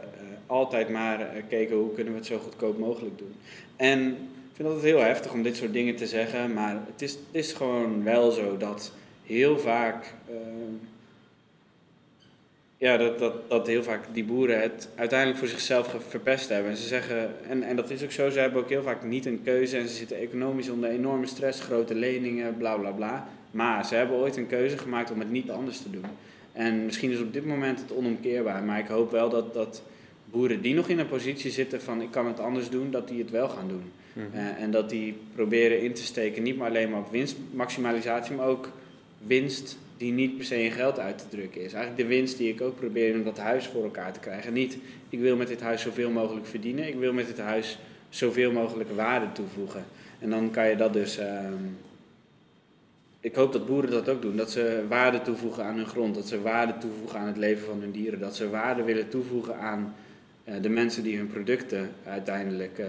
altijd maar keken hoe kunnen we het zo goedkoop mogelijk doen. En vind het altijd heel heftig om dit soort dingen te zeggen. Maar het is, het is gewoon wel zo dat heel vaak... eh, ja, dat, dat, dat heel vaak die boeren het uiteindelijk voor zichzelf verpest hebben. En ze zeggen, en, en dat is ook zo, ze hebben ook heel vaak niet een keuze en ze zitten economisch onder enorme stress, grote leningen, bla bla bla. Maar ze hebben ooit een keuze gemaakt om het niet anders te doen. En misschien is op dit moment het onomkeerbaar, maar ik hoop wel dat, dat boeren die nog in een positie zitten van ik kan het anders doen, dat die het wel gaan doen. Mhm. Eh, en dat die proberen in te steken, niet maar alleen maar op winstmaximalisatie, maar ook winst die niet per se in geld uit te drukken is. Eigenlijk de winst die ik ook probeer om dat huis voor elkaar te krijgen. Niet, ik wil met dit huis zoveel mogelijk verdienen, ik wil met dit huis zoveel mogelijk waarde toevoegen. En dan kan je dat dus. ehm, ik hoop dat boeren dat ook doen. Dat ze waarde toevoegen aan hun grond. Dat ze waarde toevoegen aan het leven van hun dieren. Dat ze waarde willen toevoegen aan eh, de mensen die hun producten uiteindelijk eh,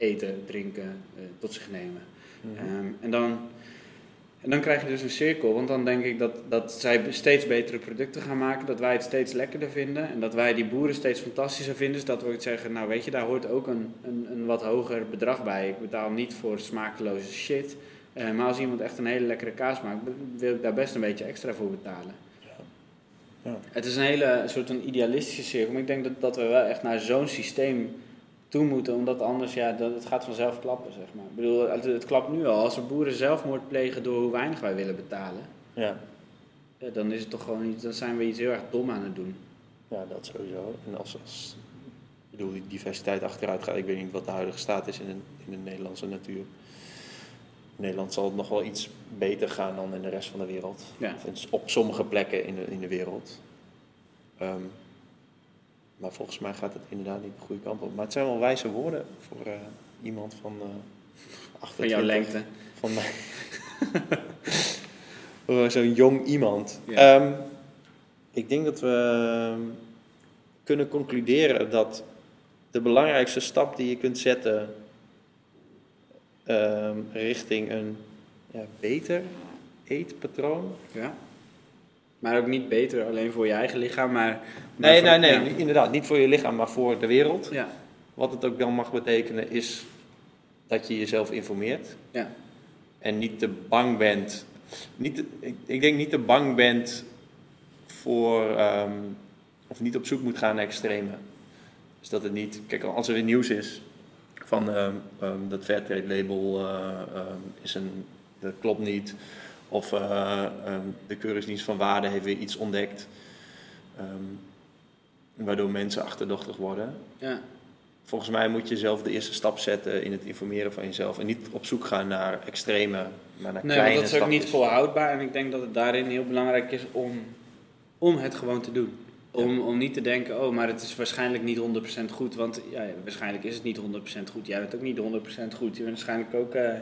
eten, drinken, eh, tot zich nemen. Mhm. Ehm, en, dan, en dan krijg je dus een cirkel. Want dan denk ik dat, dat zij steeds betere producten gaan maken. Dat wij het steeds lekkerder vinden. En dat wij die boeren steeds fantastischer vinden. Dus dat we het zeggen, nou weet je, daar hoort ook een, een, een wat hoger bedrag bij. Ik betaal niet voor smakeloze shit. Eh, maar als iemand echt een hele lekkere kaas maakt, wil ik daar best een beetje extra voor betalen. Ja. Het is een hele soort een idealistische cirkel. Maar ik denk dat, dat we wel echt naar zo'n systeem toe moeten. Omdat anders, ja, dat, het gaat vanzelf klappen, zeg maar. Ik bedoel, het, het klapt nu al. Als we boeren zelfmoord plegen door hoe weinig wij willen betalen. Ja. ja, dan is het toch gewoon iets, dan zijn we iets heel erg dom aan het doen. ja, dat sowieso. En als, als ik bedoel, die diversiteit achteruit gaat, ik weet niet wat de huidige staat is in de, in de Nederlandse natuur. In Nederland zal het nog wel iets beter gaan dan in de rest van de wereld. Ja. Of op sommige plekken in de, in de wereld. Ehm, maar volgens mij gaat het inderdaad niet de goede kant op. Maar het zijn wel wijze woorden voor eh, iemand van uh, Van jouw lengte. Van mij. Voor [LAUGHS] Zo'n jong iemand. Ja. Ehm, ik denk dat we ehm, kunnen concluderen dat de belangrijkste stap die je kunt zetten ehm, richting een ja, beter eetpatroon. Ja. Maar ook niet beter alleen voor je eigen lichaam, maar... maar Nee, voor- nee, nee, ja. inderdaad. Niet voor je lichaam, maar voor de wereld. Ja, Wat het ook dan mag betekenen is dat je jezelf informeert. ja. En niet te bang bent. Niet te- ik, ik denk niet te bang bent voor. ehm, of niet op zoek moet gaan naar extreme. Dus dat het niet. Kijk, als er weer nieuws is van ehm, ehm, dat Fairtrade label eh, is een. Dat klopt niet. Of eh, ehm, de Keuringsdienst van Waarde heeft weer iets ontdekt. ehm, waardoor mensen achterdochtig worden. ja. Volgens mij moet je zelf de eerste stap zetten in het informeren van jezelf. En niet op zoek gaan naar extreme, maar naar Nee, kleine want dat is ook niet volhoudbaar. En ik denk dat het daarin heel belangrijk is om om het gewoon te doen. Om, om niet te denken, oh, maar het is waarschijnlijk niet 100% goed. Want ja, waarschijnlijk is het niet 100% goed. Jij bent ook niet 100% goed. Je bent waarschijnlijk ook eh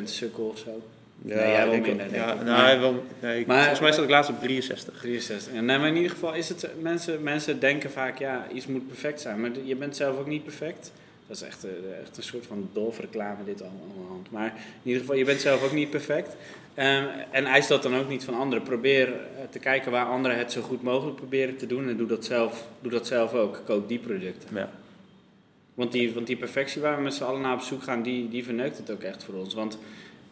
60% sukkel of zo. Ja, Nee, jij wel denk minder, denk Ja, ik. nou, wel, nee, ik- maar- volgens mij staat ik laatst op 63. 63. Ja, nee, maar in ieder geval is het, mensen, mensen denken vaak, ja, iets moet perfect zijn. Maar je bent zelf ook niet perfect. Dat is echt, eh, echt een soort van dolfreclame dit allemaal. Maar in ieder geval, je bent zelf ook niet perfect. Ehm, en eis dat dan ook niet van anderen. Probeer eh, te kijken waar anderen het zo goed mogelijk proberen te doen. En doe dat zelf, doe dat zelf ook. Koop die producten. Ja. Want die, want die perfectie waar we met z'n allen naar op zoek gaan, die, die verneukt het ook echt voor ons. Want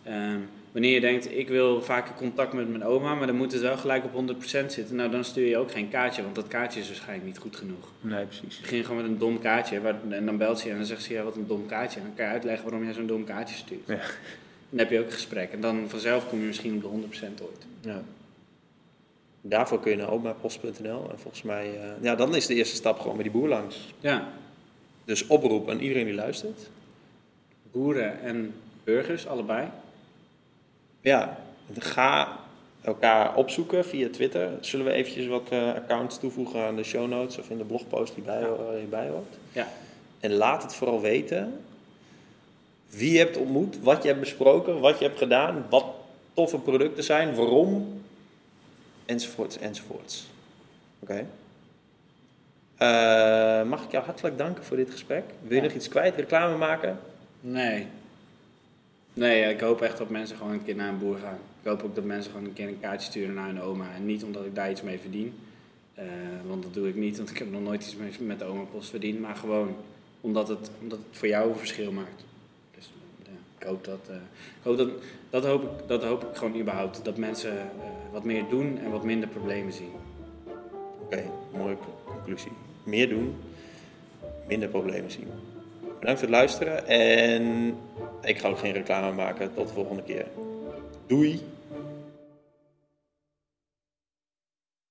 ehm, wanneer je denkt, ik wil vaker contact met mijn oma, maar dan moet het wel gelijk op 100% zitten. Nou, dan stuur je ook geen kaartje, want dat kaartje is waarschijnlijk niet goed genoeg. Nee, precies. Begin gewoon met een dom kaartje waar, en dan belt ze je en dan zegt ze, ja, wat een dom kaartje. En dan kan je uitleggen waarom jij zo'n dom kaartje stuurt. Ja. Dan heb je ook een gesprek en dan vanzelf kom je misschien op de 100% ooit. Ja. Daarvoor kun je naar omapost.nl en volgens mij, eh, ja, dan is de eerste stap gewoon met die boer langs. Ja, Dus oproep aan iedereen die luistert. boeren en burgers, allebei. Ja, ga elkaar opzoeken via Twitter. Zullen we eventjes wat eh, accounts toevoegen aan de show notes of in de blogpost die bij, eh, hierbij hoort? Ja. En laat het vooral weten wie je hebt ontmoet, wat je hebt besproken, wat je hebt gedaan, wat toffe producten zijn, waarom, enzovoorts, enzovoorts. Oké. Eh, mag ik jou hartelijk danken voor dit gesprek? Wil je Ja. nog iets kwijt, reclame maken? Nee. Nee, ik hoop echt dat mensen gewoon een keer naar een boer gaan. Ik hoop ook dat mensen gewoon een keer een kaartje sturen naar hun oma. En niet omdat ik daar iets mee verdien. Eh, want dat doe ik niet, want ik heb nog nooit iets mee met de oma post verdiend. Maar gewoon omdat het, omdat het voor jou een verschil maakt. Dus ja, ik hoop dat, eh, ik hoop dat, dat, hoop ik, dat hoop ik gewoon überhaupt. Dat mensen eh, wat meer doen en wat minder problemen zien. Oké, mooie conclusie. Meer doen, minder problemen zien. Bedankt voor het luisteren en ik ga ook geen reclame maken. Tot de volgende keer. Doei!